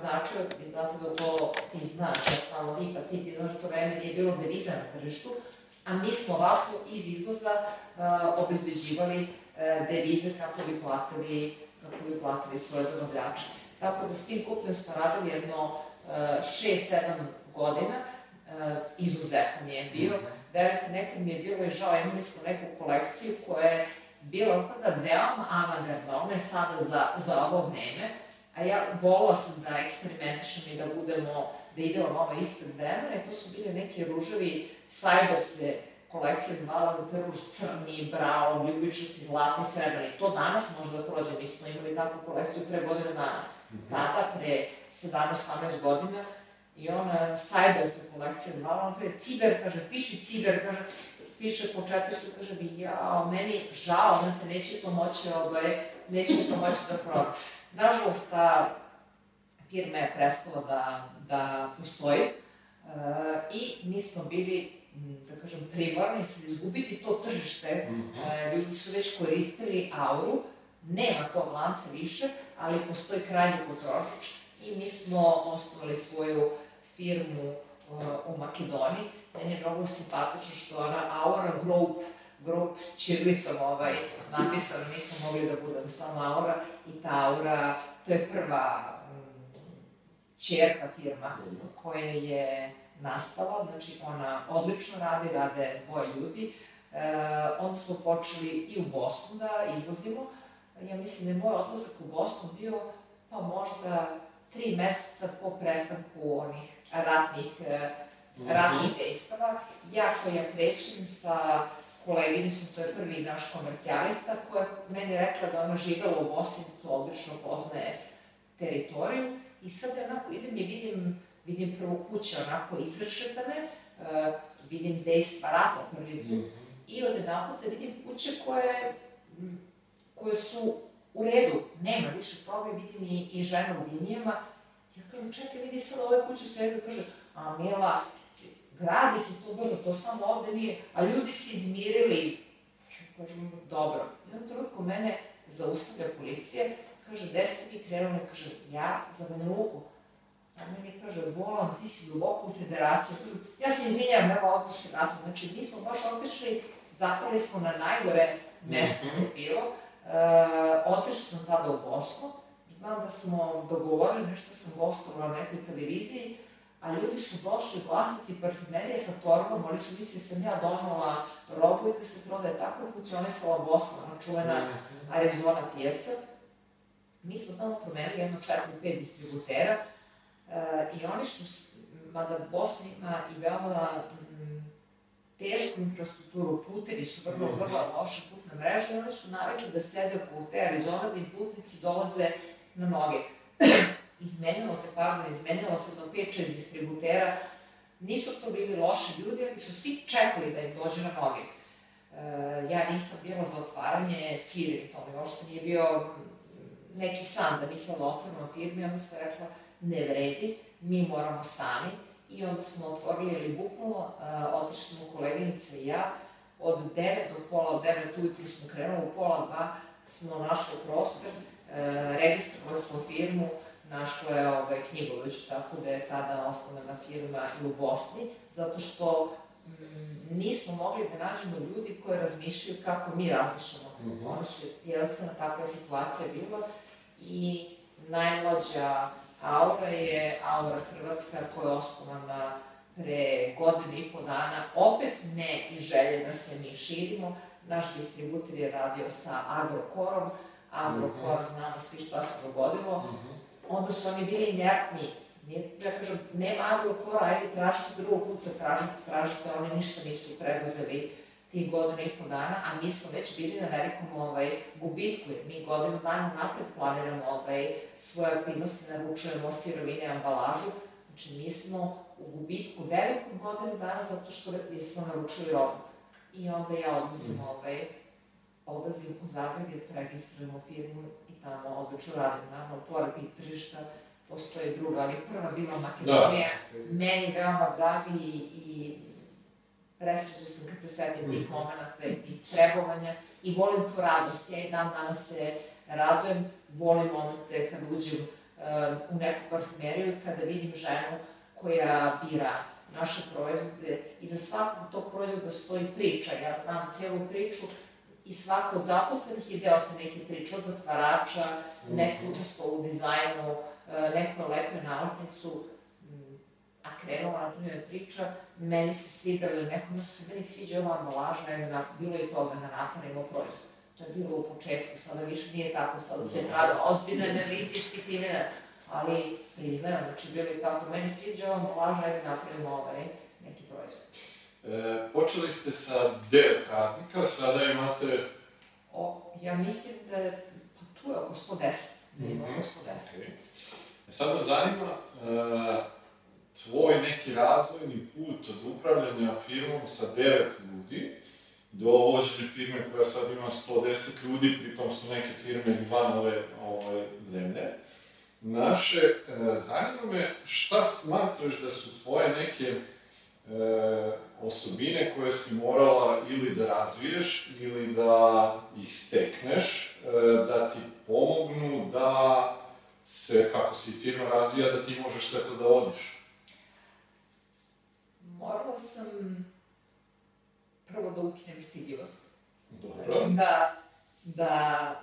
značio, vi znate da to ti znaš, ja stalno vi, pa ti ti znaš, vreme nije bilo deviza na tržištu, a mi smo ovako iz izvoza uh, obezbeđivali uh, devize kako bi platili, kako bi platili svoje dobavljače. Tako da s tim kupcem smo radili jedno uh, 6-7 godina, izuzetno mi je bio. Mhm. Verujte, nekad mi je bilo i žao, imali smo neku kolekciju koja je bila opada veoma avangardna, ona je sada za, za ovo vreme, a ja volila sam da eksperimentišem i da budemo, da idemo malo ispred vremena i to su bili neki ruževi Sajbo se kolekcija zvala ruž crni, brao, ljubičaci, zlatni, srebrni. To danas može da prođe. Mi smo imali takvu kolekciju pre godinu dana. -hmm. Tada, pre 17-18 godina, i ona Sajbo se kolekcija zvala, on kaže, ciber, kaže, piši ciber, kaže, piše po 400, kaže bi, ja, meni žao, ona te neće to moći, ovaj, neće to moći da proda. Nažalost, ta firma je prestala da, da postoji uh, i mi smo bili da kažem, primarni, sad izgubiti to tržište, mm -hmm. ljudi su već koristili auru, nema tog lanca više, ali postoji krajnji potrošač i mi smo osnovali svoju firmu uh, u Makedoniji. Meni je mnogo simpatično što ona Aura Group, Group čirlicom ovaj, napisano, nismo mogli da budemo samo Aura i ta Aura, to je prva čerka firma koja je nastala, znači ona odlično radi, rade dvoje ljudi. E, onda smo počeli i u Bosnu da izvozimo. Ja mislim da je moj odlazak u Bosnu bio pa možda tri meseca po prestanku onih ratnih, e, mhm. ratnih dejstava. Ja koja krećem sa koleginicom, to je prvi naš komercijalista, koja meni rekla da ona živela u Bosni, to odlično poznaje teritoriju. I sad onako idem i vidim vidim prvo kuće onako izrešetane, uh, vidim dejstva rata prvi put, mm -hmm. i od jedan puta vidim kuće koje, koje su u redu, nema više toga, vidim i, i žena u linijama, ja kažem, čekaj, vidi sad ove kuće su redu, kaže, a Mila, gradi se to dobro, to samo ovde nije, a ljudi se izmirili, ja kažem, dobro. I onda trenutku mene zaustavlja policija, kaže, gde ste vi krenuli, kaže, ja za Banja Luku, A meni kaže, bolam, ti si duboko u federaciji. Ja se izvinjam, evo ovdje se vratim. Znači, mi smo baš otišli, zapali smo na najgore mesto mm -hmm. bilo. E, otišli sam tada u Bosnu. Znam da smo dogovorili, nešto sam gostovala na nekoj televiziji, a ljudi su došli, vlasnici parfumerije sa torbom, oni su mislili da sam ja donala robu i da se prodaje tako funkcionisala Bosna, ona čuvena. Arizona pijeca. Mi smo tamo promenili jedno 4-5 distributera uh, i oni su, mada Bosna ima i veoma tešku infrastrukturu, putevi su vrlo, mhm. vrlo loša putna mreža i oni su navikli da sede po te Arizona da im putnici dolaze na noge. izmenilo se, pardon, izmenilo se do 5-6 distributera, nisu to bili loši ljudi, ali su svi čekali da im dođe na noge. E, ja nisam bila za otvaranje firme, to mi uopšte nije bio neki san da mi sad otvorimo firme, onda sam rekla, ne vredi, mi moramo sami, i onda smo otvorili, ili bukvalno, uh, otišli smo koleginica i ja, od 9 do pola 9 ujutru smo krenuli, u pola 2 smo našli prostor, uh, registrovali smo firmu, našla je ovaj, Knjigović, tako da je tada osnovana firma i u Bosni, zato što mm, nismo mogli da nađemo ljudi koji razmišljaju kako mi razmišljamo. Mm -hmm. Ono su, jednostavno, takva situacija bila i najmlađa Aura je Aura Hrvatska koja je osnovana pre godinu i po dana, opet ne i želje da se mi širimo. Naš distributer je radio sa Agrokorom, Agrokor, mm -hmm. znamo svi šta se dogodilo. Mm -hmm onda su oni bili inertni. Nije, ja kažem, nema agrokora, ajde tražite drugog kuca, tražite, tražite, oni ništa nisu preduzeli tih godina i po dana, a mi smo već bili na velikom ovaj, gubitku, jer mi godinu dana napred planiramo ovaj, svoje aktivnosti, naručujemo sirovine, ambalažu, znači mi smo u gubitku velikom godinu dana zato što smo naručili robu. I onda ja odlazim, mm. ovaj, odlazim u Zagreb, jer registrujemo firmu tamo odlično radim, naravno, pored tih tržišta postoje druga, ali prva bila Makedonija, da. meni veoma draga i, i presreća sam kad se setim tih mhm. momenta i tih trebovanja i volim tu radost. Ja i dan danas se radujem, volim momente kad uđem uh, u neku parfumeriju i kada vidim ženu koja bira naše proizvode i za svakog tog proizvoda stoji priča. Ja znam celu priču i svako od zaposlenih je deo te neke priče, od zatvarača, -hmm. neko učestvo u dizajnu, e, neko lepe nalepnicu, a krenula na primjer priča, meni se svidalo neko, nešto se meni sviđa ova ambalaža, evo, bilo je toga da napravimo proizvod. To je bilo u početku, sada više nije tako, sada se pravi ozbiljne analize ispitivanja, ali priznajem, znači bilo je tako, meni sviđa ova ambalaža, evo napravimo ovaj neki proizvod. E, počeli ste sa devet radnika, sada imate... O, ja mislim da je, pa tu je oko 110. Mm -hmm. oko 110. Okay. E sad me zanima, e, tvoj neki razvojni put od upravljanja firmom sa devet ljudi do vođenja firme koja sad ima 110 ljudi, pritom su neke firme van ove, ove zemlje. Naše, e, zanima me šta smatraš da su tvoje neke e, osobine koje si morala ili da razviješ ili da ih stekneš, e, da ti pomognu da se, kako se firma razvija, da ti možeš sve to da vodiš? Morala sam prvo da ukinem stidljivost. Dobro. Znači da, da,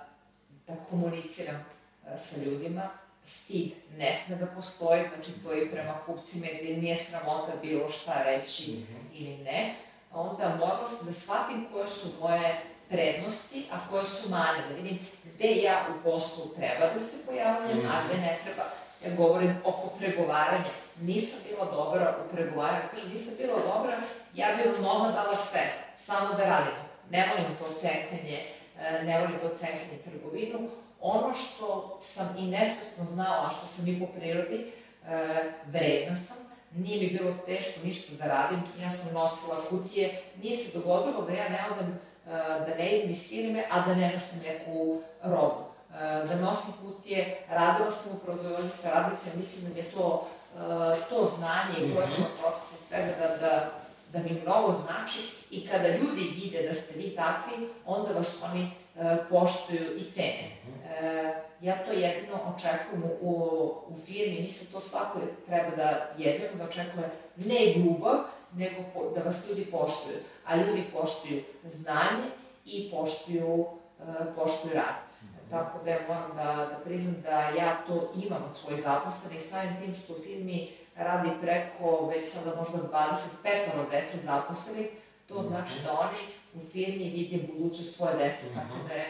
da komuniciram e, sa ljudima, stid ne sme da postoji, znači to je prema kupcima gde nije sramota bilo šta reći mm -hmm. ili ne, onda morala sam da shvatim koje su moje prednosti, a koje su mane, da vidim gde ja u poslu treba da se pojavljam, mm -hmm. a gde ne treba. Ja govorim oko pregovaranja. Nisam bila dobra u pregovaranju. Kažem, nisam bila dobra, ja bih vam mogla dala sve, samo da radim. Ne volim to cenkanje, e, ne volim to cenkanje trgovinu, ono što sam i nesvesno znala, a što sam i po prirodi, e, vredna sam, nije mi bilo teško ništa da radim, ja sam nosila kutije, nije se dogodilo da ja ne odem, e, da ne idem iz firme, a da ne nosim neku robu. Da nosim kutije, radila sam u proizvodnji sa radnicima, mislim da mi je to, to znanje i proizvodno procesa svega da, da, da mi mnogo znači i kada ljudi vide da ste vi takvi, onda vas oni e, poštuju i cene. E, ja to jedino očekujem u, u firmi, mislim to svako treba da jedino da očekuje ne ljubav, nego po, da vas ljudi poštuju, a ljudi poštuju znanje i poštuju, poštuju rad. Tako da ja moram da, da priznam da ja to imam od svojih zaposlenih, samim tim što u firmi radi preko već sada možda 25 dece zaposlenih, to znači da oni u firmi vide budućnost svoje dece, tako da je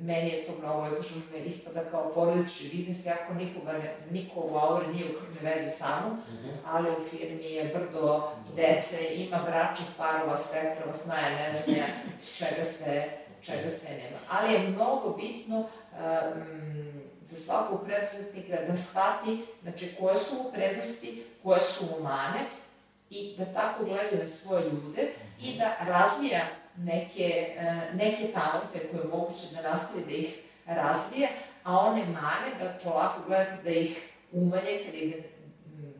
meni je to mnogo, je kažem, me ispada kao porodični biznis, jako nikoga, ne, niko u Auri nije u krvne veze sa mnom, uh -huh. ali u firmi je brdo dece, ima bračnih parova, svekrava, snaja, ne znam ja, čega sve, čega sve nema. Ali je mnogo bitno um, za svakog preduzetnika da shvati znači, koje su mu prednosti, koje su mu mane i da tako gleda na svoje ljude i da razvija neke, e, neke talente koje je moguće da nastavi da ih razvije, a one mane da polako gledate da ih umanjete, ih,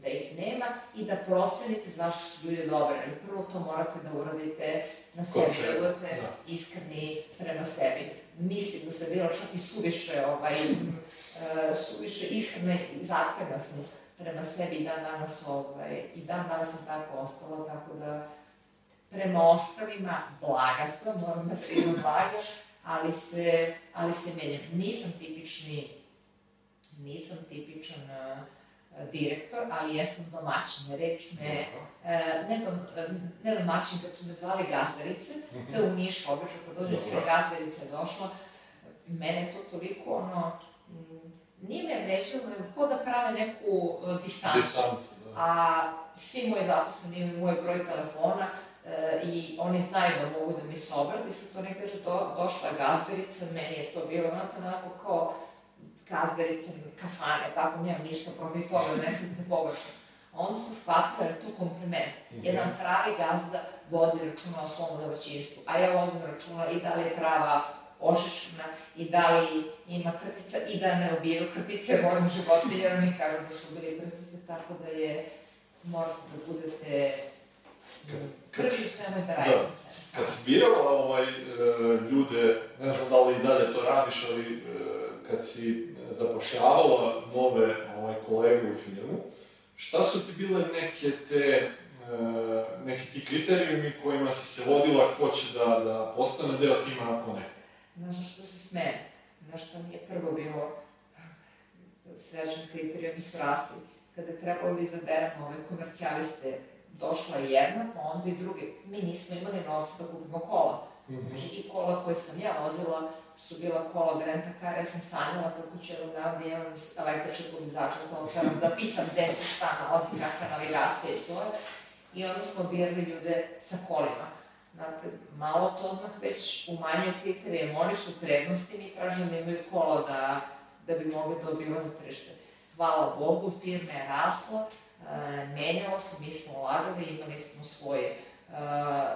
da ih nema i da procenite zašto su ljudi dobre. Ali prvo to morate da uradite na sebi, da budete da. iskreni prema sebi. Mislim da se bilo čak i suviše, ovaj, e, suviše iskrena i zahtevna sam prema sebi i dan danas, ovaj, i dan danas sam tako ostala, tako da prema ostalima blaga sam, moram da priznam blaga, ali se, ali se menjam. Nisam tipični, nisam tipičan uh, direktor, ali jesam domaćin. Reč me, uh, ne, dom, ne domaćin, kad su me zvali gazdarice, -huh. da u Niš obično, kad dođe firma gazdarica je došla, mene to toliko, ono, nije me vređalo, nego ko da prave neku uh, distancu. Distancu, da. A svi moji zaposleni imaju moj broj telefona, e, i oni znaju da mogu da mi se obrati, sad to ne kaže, do, došla gazdarica, meni je to bilo onako, onako kao gazdarica kafane, tako, nemam ništa protiv toga, ne smete pogrešno. Onda sam shvatila da je to kompliment. -hmm. Jedan pravi gazda vodi računa o svom domaćinstvu, a ja vodim računa i da li je trava ošišna i da li ima krtica i da ne ubijaju krtice, volim životinje, jer oni kažu da su bili krtice, tako da je, morate da budete prvi svemu da radimo da. sve. Kad si birala ovaj, e, ljude, ne znam da li i dalje to radiš, ali e, kad si zapošljavala nove ovaj, kolege u firmu, šta su ti bile neke te e, neki ti kriterijumi kojima si se vodila ko će da, da postane deo tima, ako ne? Znaš što se smene, znaš što mi je prvo bilo srećan kriterijum su rasli. Kada je trebalo da izaberemo ove komercijaliste došla je jedna, pa onda i drugi. Mi nismo imali novca da kupimo kola. Mm -hmm. Znači, i kola koje sam ja vozila su bila kola od renta ja sam sanjala kako će jednog dana da imam električne polizače, to otvaram, da pitam gde se šta nalazi, kakva navigacija i to je. I onda smo birali ljude sa kolima. Znate, malo to odmah već umanjuje kriterijem. Oni su prednosti, mi tražimo da imaju kola da, da bi mogli da obilaze tržište. Hvala Bogu, firma je rasla, E, menjalo se, mi smo ulagali, imali smo svoj, e,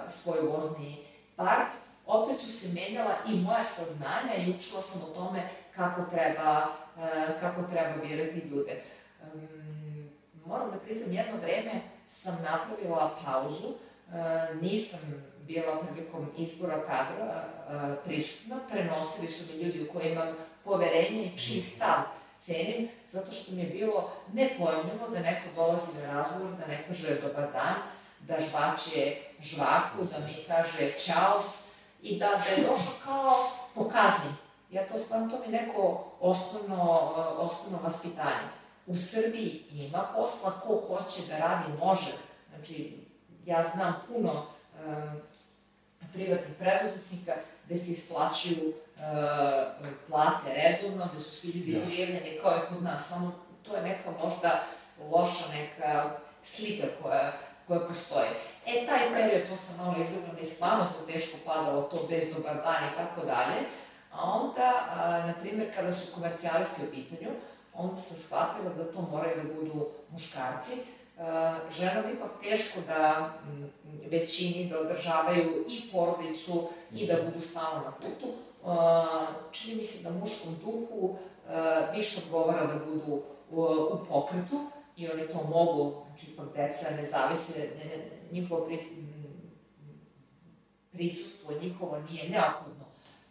svoj vozni park, opet su se menjala i moja saznanja i učila sam o tome kako treba, e, kako treba birati ljude. Moram da priznam, jedno vreme sam napravila pauzu, nisam bila prilikom izbora kadra prisutna, prenosili su mi ljudi u koji imam poverenje i čiji stav cenim zato što mi je bilo nepojemljivo da neko dolazi na razgovor, da ne kaže dobar dan, da žvaće žvaku, da mi kaže čaos i da, da je došlo kao pokazni. Ja to stvarno, to mi neko osnovno, osnovno vaspitanje. U Srbiji ima posla, ko hoće da radi, može. Znači, ja znam puno um, privatnih preduzetnika gde se isplaćuju uh, plate redovno, gde su svi ljudi yes. prijavljeni kao i kod nas, samo to je neka možda loša neka slika koja, koja postoji. E, taj period, to sam malo izgledala, mi stvarno to teško padalo, to bez dobar dan i tako dalje, a onda, na primjer, kada su komercijalisti u pitanju, onda sam shvatila da to moraju da budu muškarci, ženama ipak teško da većini da održavaju i porodicu i da budu stalno na putu. Čini mi se da muškom duhu više odgovara da budu u pokretu i oni to mogu, znači ipak deca ne zavise, njihovo prisustvo njihovo nije neophodno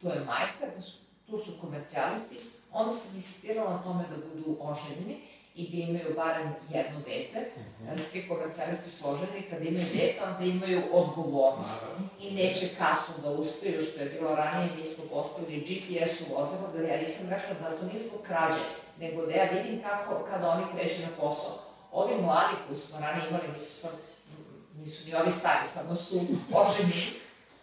to je majka, da su, tu su komercijalisti, onda sam insistirala na tome da budu oženjeni i da imaju barem jedno dete. Mhm. -huh. Svi komercijalisti su oženjeni, kada imaju dete, onda imaju odgovornost i neće kasno da ustaju, što je bilo ranije, mi smo postavili GPS u vozilo, da ja nisam rekla da to nije zbog krađe, nego da ja vidim kako, kada oni kreću na posao. Ovi mladi koji smo ranije imali, nisu, nisu ni ovi stari, samo su oženi,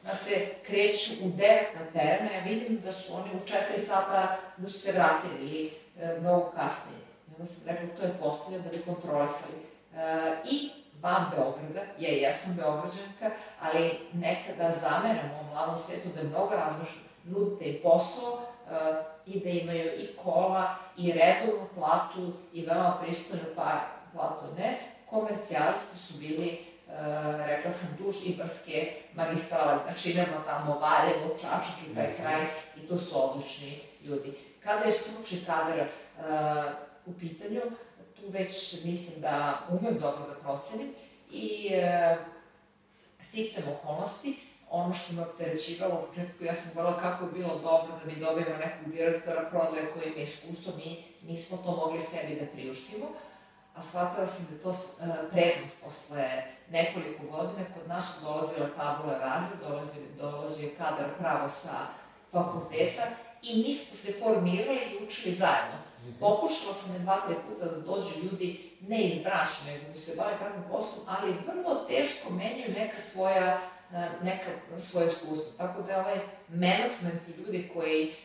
Znate, kreću u 9 na teren, a ja vidim da su oni u 4 sata, da su se vratili ili e, mnogo kasnije. I onda sam rekla, to je postavljeno da bi kontrolisali. E, I van Beograda, ja i ja sam Beograđanka, ali nekada zameram u mladom svetu da je mnogo razložno. Nudite im posao e, i da imaju i kola, i redovnu platu, i veoma pristojnu pa, platu. Ne, komercijalisti su bili Uh, rekla sam duž Ibarske magistrale, znači idemo tamo Valjevo, Čačak i taj kraj i to su odlični ljudi. Kada je stručni kadar uh, u pitanju, tu već mislim da umem dobro da procenim i uh, sticam okolnosti, ono što me opterećivalo u početku, ja sam govorila kako je bilo dobro da mi dobijemo nekog direktora prodaje koji ima iskustvo, mi nismo to mogli sebi da priuštimo, a shvatila sam da je to uh, prednost posle nekoliko godina, kod nas su dolazile tabule razred, dolazio, dolazio je kadar pravo sa fakulteta i mi smo se formirali i učili zajedno. Pokušala sam je dva, tri puta da dođu ljudi ne iz branše, nego da se bave takvim poslom, ali vrlo teško menjaju neka svoja, neka svoje iskustva. Tako da ovaj management i ljudi koji,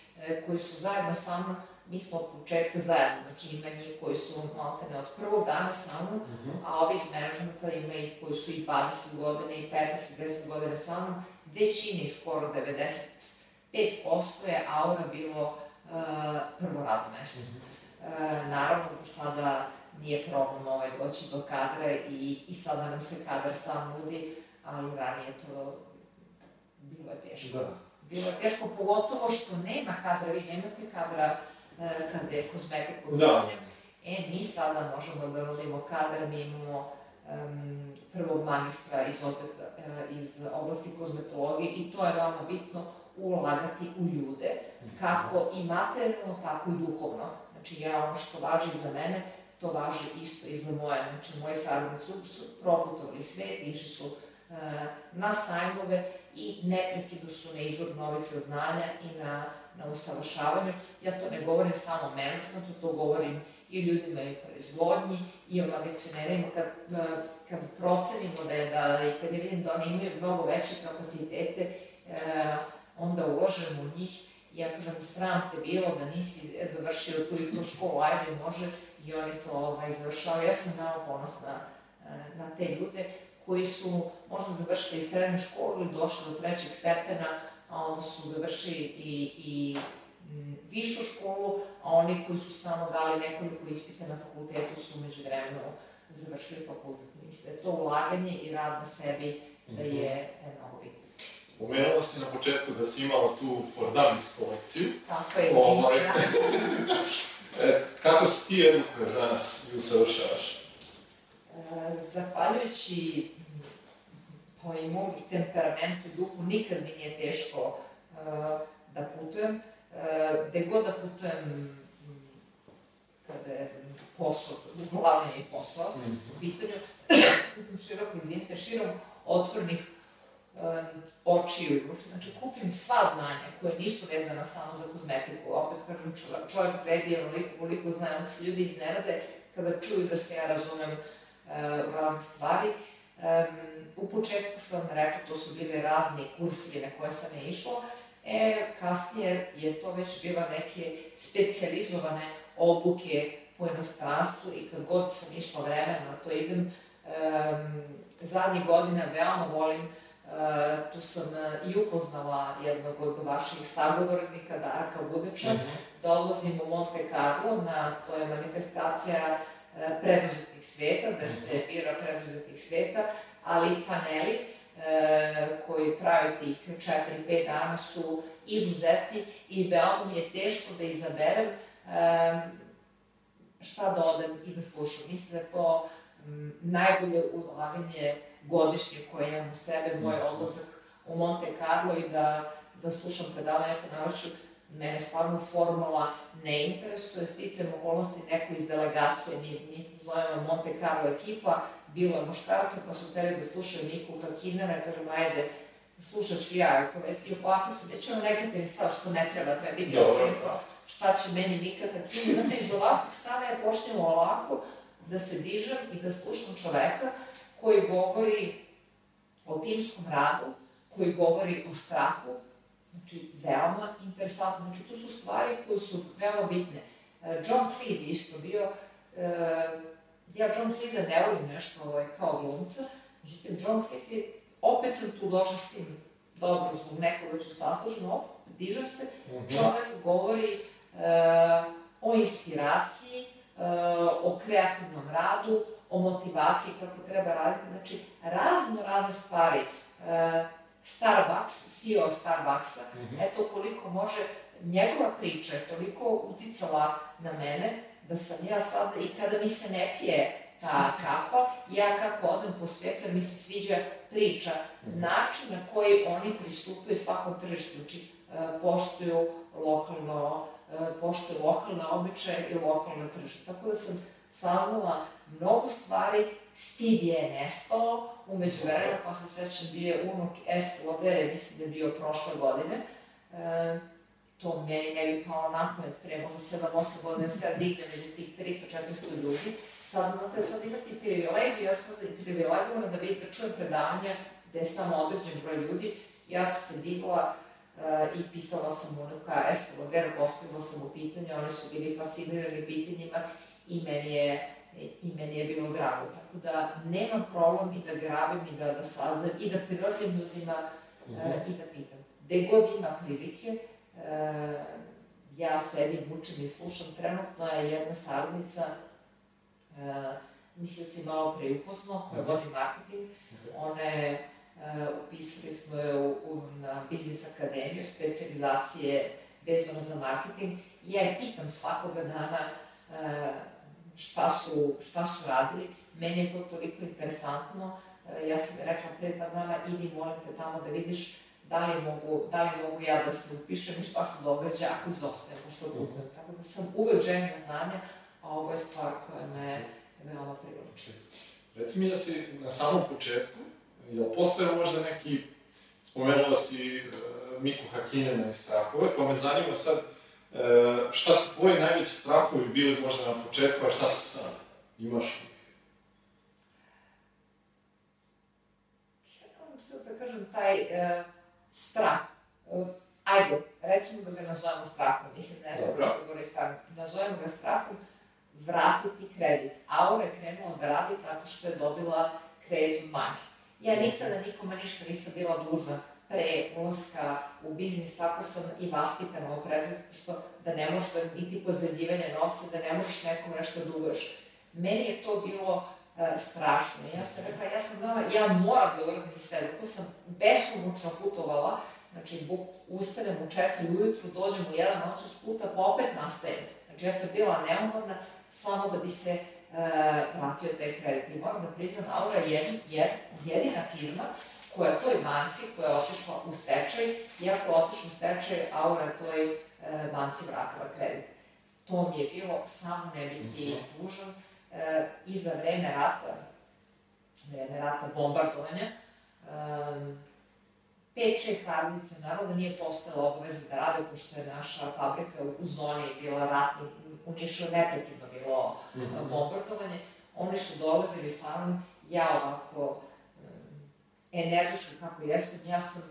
koji su zajedno sa mnom, mi smo od početka zajedno, znači ima njih koji su maltene od prvog dana sa mnom, uh -huh. a ovi iz menadžmenta ima ih koji su i 20 godina i 15, 10 godina sa mnom, većini skoro 95% je aura bilo uh, prvo radno mesto. Uh -huh. uh, naravno da sada nije problem ovaj doći do kadra i, i sada nam se kadar sam nudi, ali ranije to bilo je teško. Da. Bilo je teško, pogotovo što nema kadra, vi nemate kadra kada je kozmetika u da. E, mi sada možemo da nudimo kadar, mi imamo um, prvog magistra iz, opet, uh, iz oblasti kozmetologije i to je veoma bitno ulagati u ljude, kako i materijalno, tako i duhovno. Znači, ja ono što važi za mene, to važi isto i za moje. Znači, moji saradnici su proputovali svet, išli su uh, na sajmove i neprekidu su na izvor novih saznanja i na na usavršavanju. Ja to ne govorim samo o menadžmentu, to govorim i ljudima i proizvodnji i o magacionerima. Kad, kad procenimo da je da, i kad je vidim da oni imaju mnogo veće kapacitete, eh, onda ulažemo u njih. Ja kažem, sram te bilo da nisi završio tu i tu školu, ajde može, i oni to ovaj, završavaju. Ja sam veoma ponosna na te ljude koji su možda završili srednju školu ili došli do trećeg stepena, a onda su završili i, i višu školu, a oni koji su samo dali nekoliko ispita na fakultetu su među vremenu završili fakultet. Mislim da to ulaganje i rad na sebi da je, da je mnogo bitno. Spomenula si na početku da si imala tu Fordamis kolekciju. Tako je, Ovaj, e, kako se ti edukuješ danas i usavršavaš? E, zahvaljujući po imom i temperamentu, duhu, nikad mi nije teško uh, da putujem. Uh, gde god da putujem, kada je posao, uglavnom je posao, mm -hmm. u pitanju, široko, izvinite, širom otvornih um, očiju i Znači, kupim sva znanja koje nisu vezana samo za kozmetiku. Opet, kažem, čovjek vredi onoliko, koliko zna, onda se ljudi iznenade kada čuju da se ja razumem uh, razne stvari. Um, u početku sam rekla, to su bile razni kursivi na koje sam je išla, e, kasnije je to već bila neke specializovane obuke po inostranstvu i kad god sam išla vremena na to idem, um, zadnjih godina veoma volim, uh, tu sam uh, i upoznala jednog od vaših sagovornika, Darka Budeča, mm -hmm. da odlazim u Monte Carlo, na, to je manifestacija uh, preduzetnih sveta, gde se bira preduzetnih sveta, ali paneli e, koji prave tih 4-5 dana su izuzeti i veoma mi je teško da izaberem e, šta da odem i da slušam. Mislim da je to m, najbolje ulaganje godišnje koje imam u sebe, moj odlazak u Monte Carlo i da da slušam predavanja, eto navaću, mene stvarno formula ne interesuje, sticam okolnosti neko iz delegacije, mi, mi se zovemo Monte Carlo ekipa, bilo je muškarca, pa su teli da slušaju Miku Hakinana, kažem, ajde, slušat ću ja, ako već, i ovako se već ono negativni stav što ne treba, treba biti otvoreno, šta će meni Mika Hakinan, znate, iz ovakvog stava ja počnem ovako da se dižem i da slušam čoveka koji govori o timskom radu, koji govori o strahu, znači veoma interesantno, znači to su stvari koje su veoma bitne. E, John Cleese isto bio, e, ja John Cleese ne volim nešto ovaj, kao glumca, međutim John Cleese, opet sam tu došla s tim dobro, zbog nekoga ću saslužno, dižem se, mhm. čovek govori e, o inspiraciji, o kreativnom radu, o motivaciji kako treba raditi, znači razno razne stvari. Starbucks, CEO Starbucksa, mm -hmm. eto koliko može, njegova priča je toliko uticala na mene, da sam ja sad, i kada mi se ne pije ta kafa, ja kako odem po svijetu, jer mi se sviđa priča, -hmm. način na koji oni pristupaju svakom tržištu, znači e, poštuju lokalno, e, poštuju lokalne običaje i lokalne tržište. Tako da sam saznala mnogo stvari, Steve je nestao, umeđu vremena, pa se sećam, bio je unuk S. Lodere, mislim da je bio prošle godine. E, to meni ne bi palo na pamet pre možda 7-8 godina, sve digne među tih 300-400 ljudi. Sad, znate, sad imati privilegiju, ja sam da privilegovana da vidite, čujem predavanja gde je samo određen broj ljudi. Ja sam se digla uh, i pitala sam unuka. Lodere, postavila sam u pitanje, oni su bili fascinirani pitanjima i meni je i meni je bilo drago. Tako da nemam problem i da grabim i da, da saznam i da prilazim ljudima mm -hmm. uh, i da pitam. Gde god ima prilike, uh, ja sedim, učim i slušam. Trenutno je jedna saradnica, uh, mislim da se malo pre upoznao, koja -hmm. vodi marketing. Okay. Ona je, uh, upisali smo je u, u, na Biznis akademiju, specializacije vezano za marketing. I ja je pitam svakoga dana šta su, šta su radili. Meni je to toliko interesantno. E, ja sam rekla pre dva dana, idi molim te tamo da vidiš da li, mogu, da li mogu ja da se upišem i šta se događa ako izostajem, pošto putujem. Tako da sam uvek željna znanja, a ovo je stvar koja me veoma privlači. Reci mi da si na samom početku, li postoje možda neki, spomenula si uh, Miku Hakinena i strahove, pa me zanima sad, E, šta su tvoji najveći strahovi bili možda na početku, a šta su sad? Imaš ih? Ja da kažem, taj uh, strah, uh, ajde, recimo da ga nazovemo strahom, mislim da je dobro što govori strah, nazovemo ga strahom, vratiti kredit. Aura je krenula da radi tako što je dobila kredit od banke. Ja nikada nikome ništa nisam bila dužna pre ulaska u biznis, tako sam i vaspitana ovo što da ne možeš da niti pozadljivanje novca, da ne možeš nekom nešto dugaš. Da Meni je to bilo strašno. Ja sam rekla, ja sam dala, ja moram da uradim sve, zato sam besomučno putovala, znači ustanem u četiri ujutru, dođem u jedan noć s puta, pa opet nastajem. Znači ja sam bila neumorna samo da bi se uh, vratio taj kredit. I moram da priznam, Aura je jedina, jedina firma koja toj banci koja je otišla u stečaj, iako je otišla u stečaj, Aura toj e, banci vratila kredit. To mi je bilo samo ne biti dužan. E, I za vreme rata, vreme rata bombardovanja, um, pet, šest radnice, naravno da nije postala obaveza da rade, pošto je naša fabrika u zoni bila ratni, u Nišu neprekidno bilo mm -hmm. bombardovanje. Oni su dolazili sa mnom, ja ovako energična kako jesam, ja sam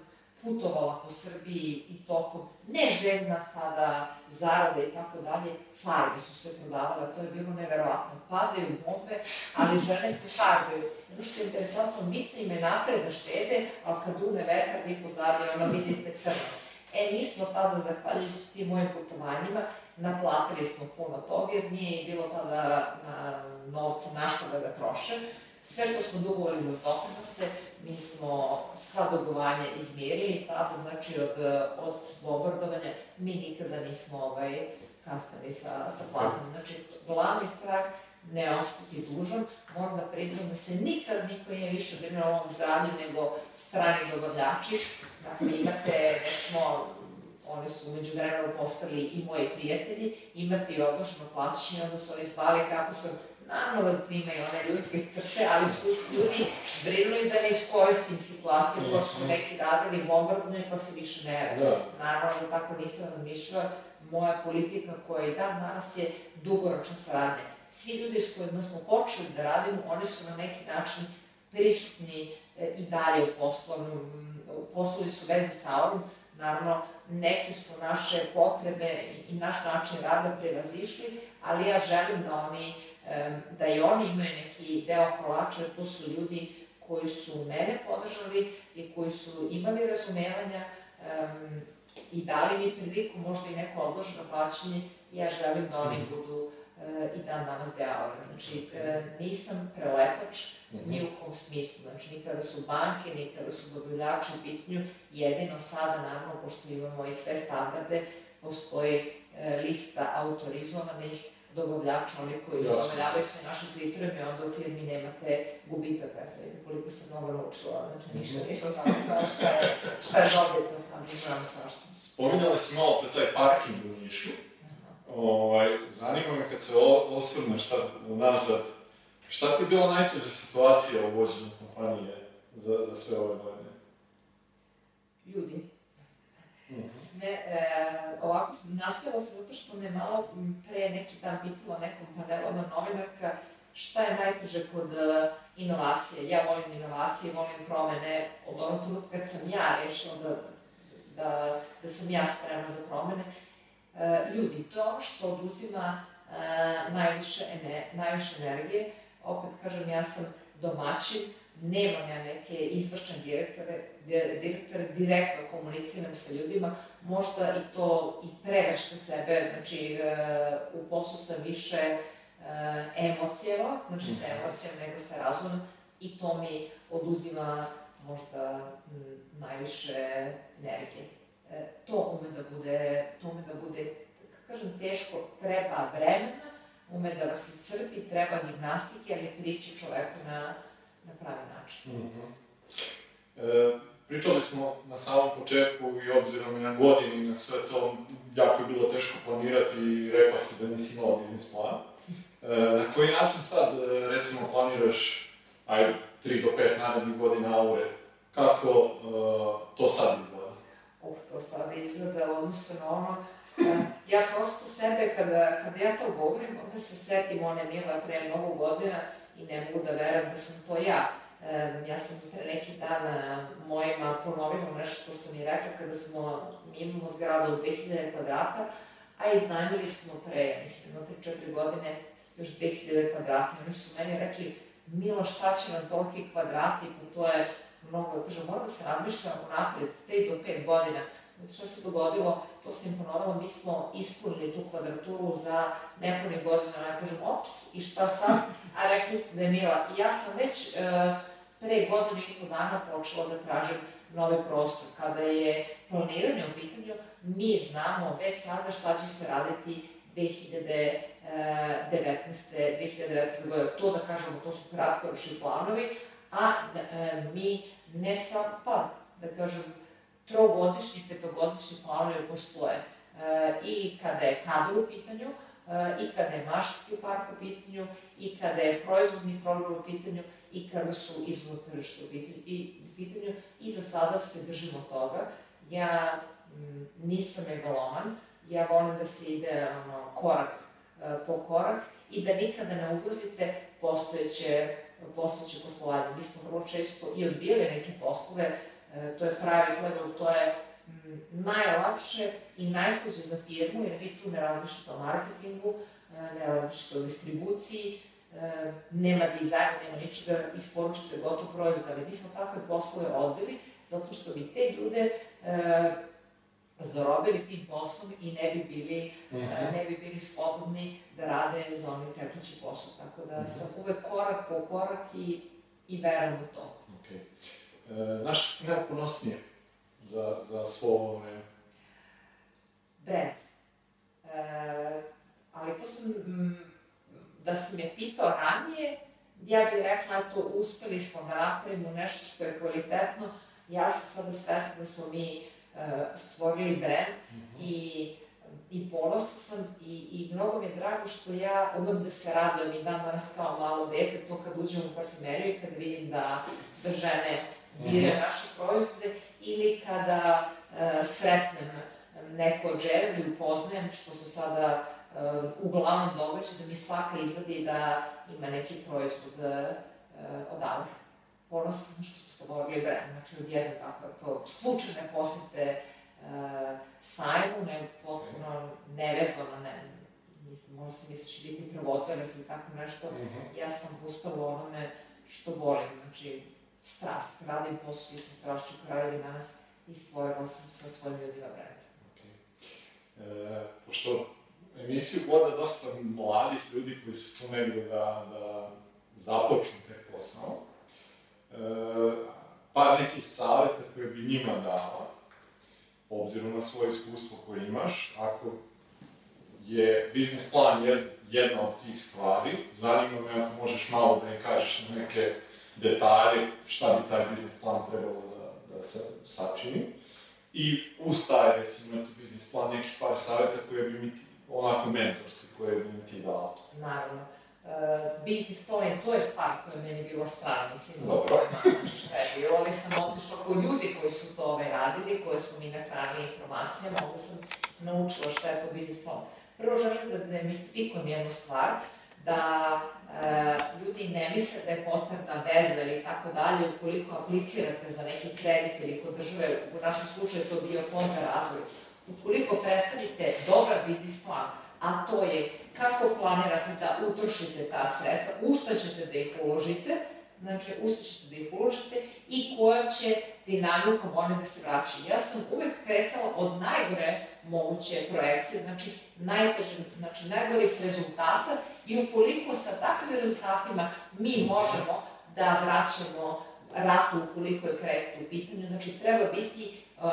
putovala po Srbiji i tokom, ne željna sada, zarade i tako dalje, farbe su se prodavale, to je bilo neverovatno. Padaju bombe, ali žene se farbaju. Ono što je interesantno, mitne ime napred da štede, ali kad une verka, vi pozadi, ono vidite crno. E, mi smo tada, zahvaljujući tim mojim putovanjima, naplatili smo puno toga, jer nije bilo tada na, novca našta da ga troše. Sve što smo dugovali za doprinose, mi smo sva dugovanja izmirili, tada, znači, od, od bombardovanja, mi nikada nismo ovaj, kasnili sa, sa platom. Znači, glavni strah ne ostati dužan, moram da priznam da se nikad niko nije više brinuo o ovom zdravlju nego strani dobavljači. Dakle, imate, recimo, oni su umeđu vremenu postali i moji prijatelji, imate i odloženo plaćanje, onda su oni zvali kako sam Naravno da tu ima i one ljudske crte, ali su ljudi brinuli da ne iskoristim situaciju, mm pošto su neki radili bombardovanje pa se više ne da. Naravno da tako nisam razmišljala. Moja politika koja i dan danas je dugoročna saradnja. Svi ljudi s kojima smo počeli da radimo, oni su na neki način prisutni e, i dalje u poslovnom, poslovi su veze sa ovim, naravno neke su naše potrebe i naš način rada prevazišli, ali ja želim da oni da i oni imaju neki deo kolača, to su ljudi koji su mene podržali i koji su imali razumevanja um, i dali mi priliku, možda i neko odloženo plaćanje, ja želim da oni budu uh, i dan danas ovoga. Znači, uh, nisam preletač mhm. ni u kom smislu, znači, ni kada su banke, ni kada su dobavljači u pitanju, jedino sada, naravno, pošto imamo i sve standarde, postoji uh, lista autorizovanih dobavljača, oni koji zadovoljavaju sve naše kriterijume, onda u firmi nemate gubitaka. Koliko sam mnogo naučila, znači ništa nisam tako kao šta je, šta je dobitno, sam ne znam svašta. Spominjala si malo pre taj parking u Nišu. Ovaj, zanima me kad se osvrneš sad nazad, šta ti je bila najteža situacija u vođenju kompanije za, za sve ove godine? Ljudi sve, e, ovako sam nastavila se zato što me malo pre neki dan pitala nekom panelu na novinarka šta je najteže kod uh, inovacije. Ja volim inovacije, volim promene. Od onog trenutka kad sam ja rešila da, da, da sam ja spremna za promene, uh, ljudi, to što oduzima uh, najviše, ene, najviše energije, opet kažem, ja sam domaćin, nemam ja neke izvršne direktore, direktore, direktno komuniciram sa ljudima, možda i to i prevešta sebe, znači e, u poslu sam više e, emocijeva, znači sa mhm. emocijama nego sa razumom i to mi oduzima možda najviše energije. E, to ume da bude, to ume da bude, kažem, teško, treba vremena, ume da vas iscrpi, treba gimnastike, ali prići čoveku na na pravi način. Mm -hmm. e, pričali smo na samom početku i obzirom i na godinu i na sve to, jako je bilo teško planirati i rekla si da nisi imala biznis plan. E, na koji način sad, e, recimo, planiraš, ajde, 3 do 5 narednih godina aure, kako uh, to sad izgleda? Uf, to sad izgleda odnosno na ono, uh, ja prosto sebe, kada, kada ja to govorim, onda se setim one Mila pre mnogo godina, i ne mogu da verujem da sam to ja. Ja sam pre neki dan uh, mojima ponovila nešto što sam i rekla kada smo, mi imamo zgradu od 2000 kvadrata, a iznajmili smo pre, mislim, no 3-4 godine još 2000 kvadrata. I oni su meni rekli, Milo, šta će nam toliki kvadrati, pa to je mnogo. Kažem, moram da se razmišljam unapred, 3 do 5 godina. Šta se dogodilo? To sam im mi smo ispunili tu kvadraturu za nepunih godina, ja kažem, ops, i šta sad? A rekli ste da je mila. I ja sam već uh, pre godinu i po dana počela da tražim novi prostor. Kada je planiranje u pitanju, mi znamo već sada šta će se raditi 2019. 2019. godine. To da kažemo, to su kratkoročni planovi, a uh, mi ne sam, pa, da kažem, trogodišnji, petogodišnji planovi postoje. E, I kada je kadar u pitanju, e, i kada je mašinski park u pitanju, i kada je proizvodni program u pitanju, i kada su izvod tržišta u pitanju, i, za sada se držimo toga. Ja nisam megaloman, ja volim da se ide ono, korak e, po korak i da nikada ne ugrozite postojeće, postojeće poslovanje. Mi smo vrlo često i odbijali neke poslove, to je pravi level, to je najlakše i najslađe za firmu, jer vi tu ne razmišljate o marketingu, e, ne razmišljate o distribuciji, e, nema dizajna, nema ničega, isporučite gotov proizvod, ali mi smo takve poslove odbili, zato što bi te ljude zarobili tim poslom i ne bi bili, mhm. ne bi bili slobodni da rade za onaj tekući posao. Tako da mhm. sam uvek korak po korak i, i verujem u to. Okay. E, naša se najponosnije za, za svo ovo vreme? Brand. E, ali to sam, da si me pitao ranije, ja bih rekla, eto, uspeli smo da napravimo nešto što je kvalitetno. Ja sam sada svesna da smo mi uh, stvorili brand mm -hmm. i i ponosna sam i, i mnogo mi je drago što ja umem da se radujem i dan danas kao malo dete, to kad uđem u parfumeriju i kada vidim da, da žene -hmm. naše proizvode ili kada uh, sretnem neko od žene ili upoznajem, što se sada uh, uglavnom događa, da mi svaka izvadi da ima neki proizvod uh, odavde. Ponosna sam što smo govorili brend, znači odjedno tako to slučajne posete uh, sajmu, ne, potpuno nevezano, ne, mislim, možda se misli da će biti prvotvarac ili tako nešto, -hmm. ja sam uspela onome što volim, znači strast, radim posao, smo strašću kraljevi danas i stvorila sam sa svojim ljudima brend. Okay. E, pošto emisiju gleda dosta mladih ljudi koji su tu negde da, da započnu te posao, e, pa neki savjeta koje bi njima dala, obzirom na svoje iskustvo koje imaš, ako je biznis plan jedna od tih stvari, zanima me ako možeš malo da im kažeš na neke detalje šta bi taj biznis plan trebalo da, da se sačini. I uz taj, recimo, eto, biznis plan, neki par savjeta koje bi mi ti, onako mentorski, koje bi mi ti dala. Naravno. Uh, biznis plan, to je stvar koja je meni bila strana, mislim, Dobro. pojma, šta je bilo, ali sam otišla kod ljudi koji su to ovaj radili, koje smo mi nahranili informacijama, onda sam naučila šta je to biznis plan. Prvo želim da demistifikujem jednu stvar, da e, ljudi ne misle da je potrebna veza ili tako dalje, ukoliko aplicirate za neki kredit ili kod države, u našem slučaju to bio fond za razvoj, ukoliko predstavite dobar biznis plan, a to je kako planirate da utrošite ta sredstva, u šta ćete da ih uložite, znači u šta ćete da ih uložite i koja će dinamikom one da se vraćaju. Ja sam uvek kretala od najgore moguće projekcije, znači, najteže, znači najgorih rezultata i ukoliko sa takvim rezultatima mi možemo da vraćamo ratu ukoliko je kredit u pitanju, znači treba biti uh,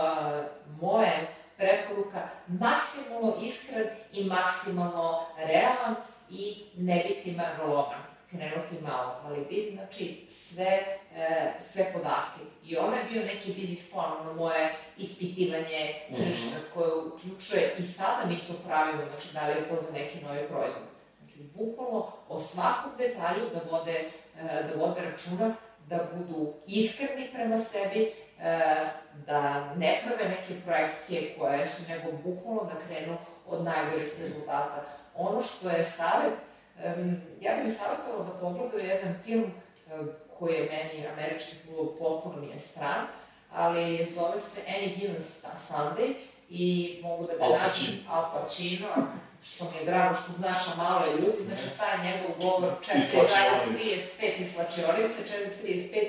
moje preporuka maksimalno iskren i maksimalno realan i ne biti magaloman malo, ali biti, znači, sve, e, sve podatke. I ono je bio neki biznis plan, ono moje ispitivanje tržišta, mm -hmm. koje uključuje, i sada mi to pravimo, znači, da li je to za neki novi proizvod. Znači, bukvalno o svakom detalju da vode, e, da vode računa, da budu iskreni prema sebi, e, da ne prave neke projekcije koje su, nego bukvalno da krenu od najgorih rezultata. Ono što je savjet, ja bih mi savjetovala da pogledaju jedan film koji je meni američki potpuno mi je stran, ali zove se Any Given Sunday i mogu da ga nađem. Al Pacino, što mi je drago što znaš, a malo je ljudi, znači taj njegov govor 4,35 iz slačionice, 4,35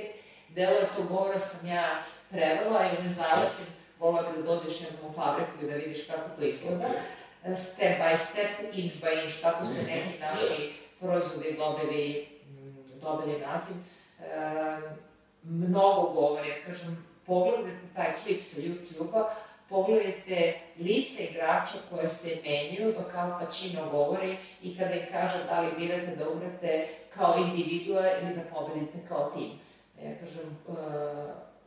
delove tog govora sam ja prevela i on je zalepljen, volila bi da dođeš jednom u fabriku i da vidiš kako to izgleda. Okay step by step, inch by inch, tako su neki naši proizvodi dobili, mm, dobili naziv. E, mnogo govori, ja kažem, pogledajte taj klip sa YouTube-a, pogledajte lice igrača koje se menjaju dok Al Pacino govori i kada im kaže da li birate da umrete kao individua ili da pobedite kao tim. Ja kažem, uh,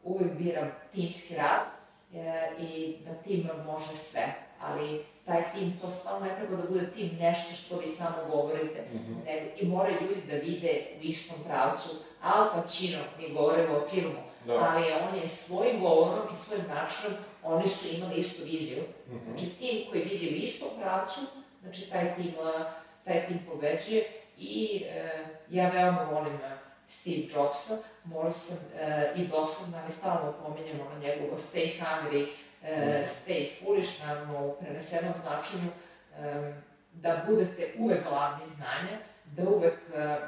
uvek biram timski rad uh, i da tim može sve, ali taj tim, to stvarno ne treba da bude tim nešto što vi samo govorite, mm -hmm. nego i moraju ljudi da vide u istom pravcu. Al Pacino, mi govorimo o filmu, da. ali on je svojim govorom i svojim načinom, oni su imali istu viziju. Mm -hmm. Znači, tim koji vidi u istom pravcu, znači taj tim, taj tim pobeđuje i e, ja veoma volim Steve Jobsa, možda sam e, i dosadna, ali stalno pominjamo na njegovo Stay Hungry, e, stay foolish, naravno u prenesenom značenju, e, da budete uvek glavni znanja, da uvek e,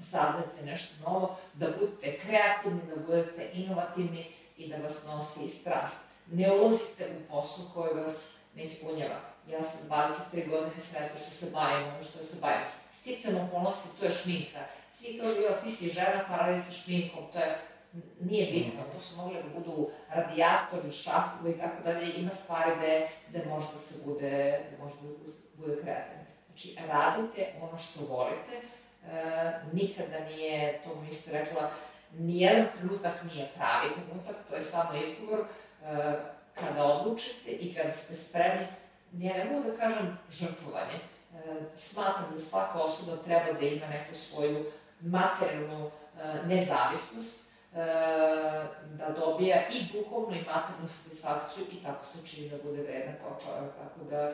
saznate nešto novo, da budete kreativni, da budete inovativni i da vas nosi strast. Ne ulazite u posao koji vas ne ispunjava. Ja sam 23 godine sretna što se bavim ono što se bavim. Sticam okolnosti, to je šminka. Svi to je, ti si žena, pa radi sa šminkom, to je nije bitno, to su mogli da budu radijatori, šafovi i tako dalje, ima stvari gde, gde može da se bude, gde može da bude kreativno. Znači, radite ono što volite, e, nikada nije, to mi isto rekla, nijedan trenutak nije pravi trenutak, to je samo izgovor, e, kada odlučite i kada ste spremni, ja ne mogu da kažem žrtvovanje, e, smatram da svaka osoba treba da ima neku svoju materijalnu e, nezavisnost, da dobija i duhovnu i materijalnu satisfakciju i tako se čini da bude vredna kao čovjek, tako da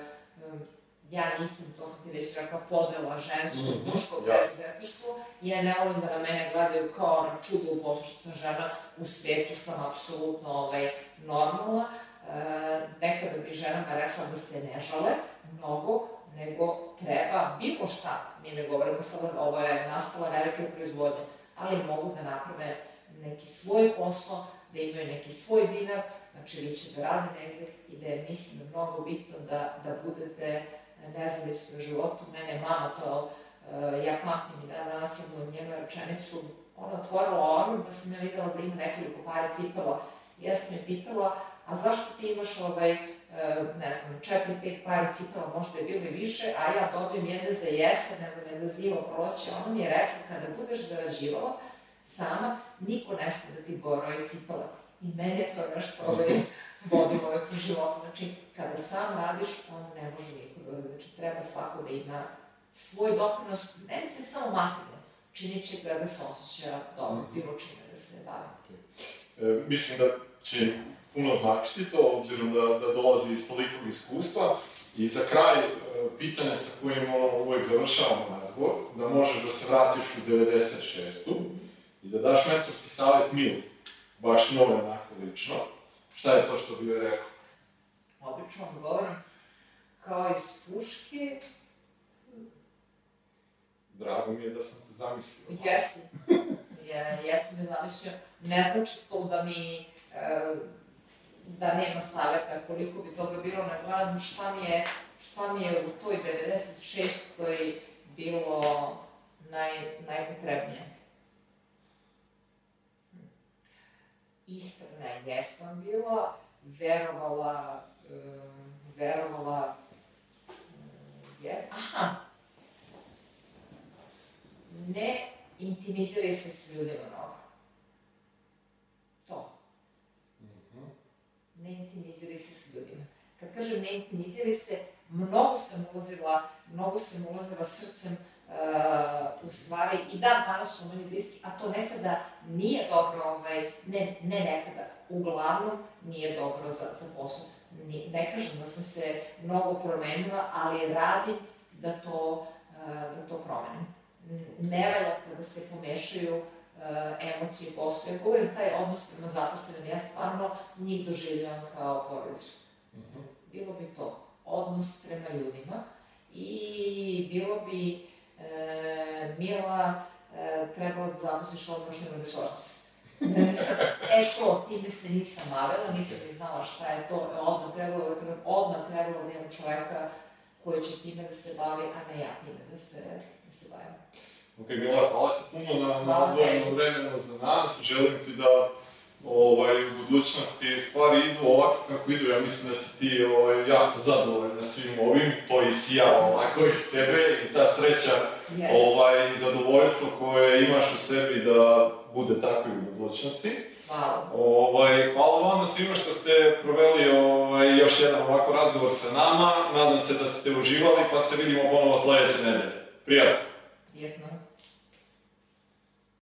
ja nisam, to sam ti već rekla, podela žensko i mm -hmm. muško preduzetništvo ja ne volim da na mene gledaju kao na čudo u poslu što sam žena, u svetu sam apsolutno ovaj, normalna. E, nekada bi ženama rekla da se ne žale mnogo, nego treba bilo šta, mi ne govorimo sada, ovo je nastala velike proizvodnje, ali mogu da naprave neki svoj posao, da imaju neki svoj dinar, znači vi će da rade negde i da je, mislim, da mnogo bitno da, da budete nezavisni u životu. Mene je mama to, uh, ja pamtim i da danas imam njenu rečenicu, ona otvorila orman pa sam ja videla da ima nekoliko pare cipela. Ja sam je pitala, a zašto ti imaš ovaj, uh, ne znam, četiri, pet pare cipela, možda je bilo i više, a ja dobijem jedne za jesen, ne znam, jedne za zivo proleće. Ona mi je rekla, kada budeš zarađivala sama, niko ne sme da ti boroje cipela. I mene je to nešto ovaj, vodilo uvek u životu. Znači, kada sam radiš, onda ne može niko da uradi. Znači, treba svako da ima svoj doprinos, ne mislim samo materijalno, činit će ga da se osjeća dobro, mm. bilo čime da se bavi. E, mislim da će puno značiti to, obzirom da, da dolazi iz tolikog iskustva. I za kraj, e, pitanje sa kojim uvek završavamo razgovor, da možeš da se vratiš u 96. i da daš mentorski savjet Milu, baš nove onako lično, Šta je to što bi joj rekla? Obično odgovoram kao iz puške. Drago mi je da sam te zamislio. Jesam. Je, jesam me zamislio. Ne znači to da mi e, da nema saveta koliko bi toga bilo, ne gledam šta mi je, šta mi je u toj 96. bilo naj, najpotrebnije. Iskrena jesam bila, verovala, um, verovala, um, je, aha, ne intimiziraj se s ljudima mnogo. To. -hmm. Ne intimiziraj se s ljudima. Kad kažem ne intimiziraj se, mnogo sam ulazila, mnogo sam ulazila srcem uh, u stvari i dan danas su meni bliski, a to nekada nije dobro, ovaj, ne, ne nekada, uglavnom nije dobro za, za posao. Ne, ne kažem da sam se mnogo promenila, ali radim da to, uh, da to promenim. Ne valja kada se pomešaju uh, emocije i posao. Ja govorim taj odnos prema zaposlenim, ja stvarno njih doživljam kao porodicu. Mm -hmm. Bilo bi to odnos prema ljudima i bilo bi Mila, e, trebalo da zaposliš resources. nisam, e to, time se nisam bavila, nisam ni znala šta je to, odmah trebalo da, odmah trebalo da imam čoveka koji će time da se bavi, a ne ja time da se, da se bavim. Ok, Mila, hvala ti puno na, na odvojenom vremenu za nas. Želim ti da ovaj, u budućnosti stvari idu ovako kako idu, ja mislim da si ti ovaj, jako zadovoljna svim ovim, to i sija ovako iz tebe i ta sreća yes. ovaj, i zadovoljstvo koje imaš u sebi da bude tako i u budućnosti. Hvala. Ovaj, hvala vam svima što ste proveli ovaj, još jedan ovako razgovor sa nama. Nadam se da ste uživali, pa se vidimo ponovo sledeće nedelje. Prijatno. Prijatno.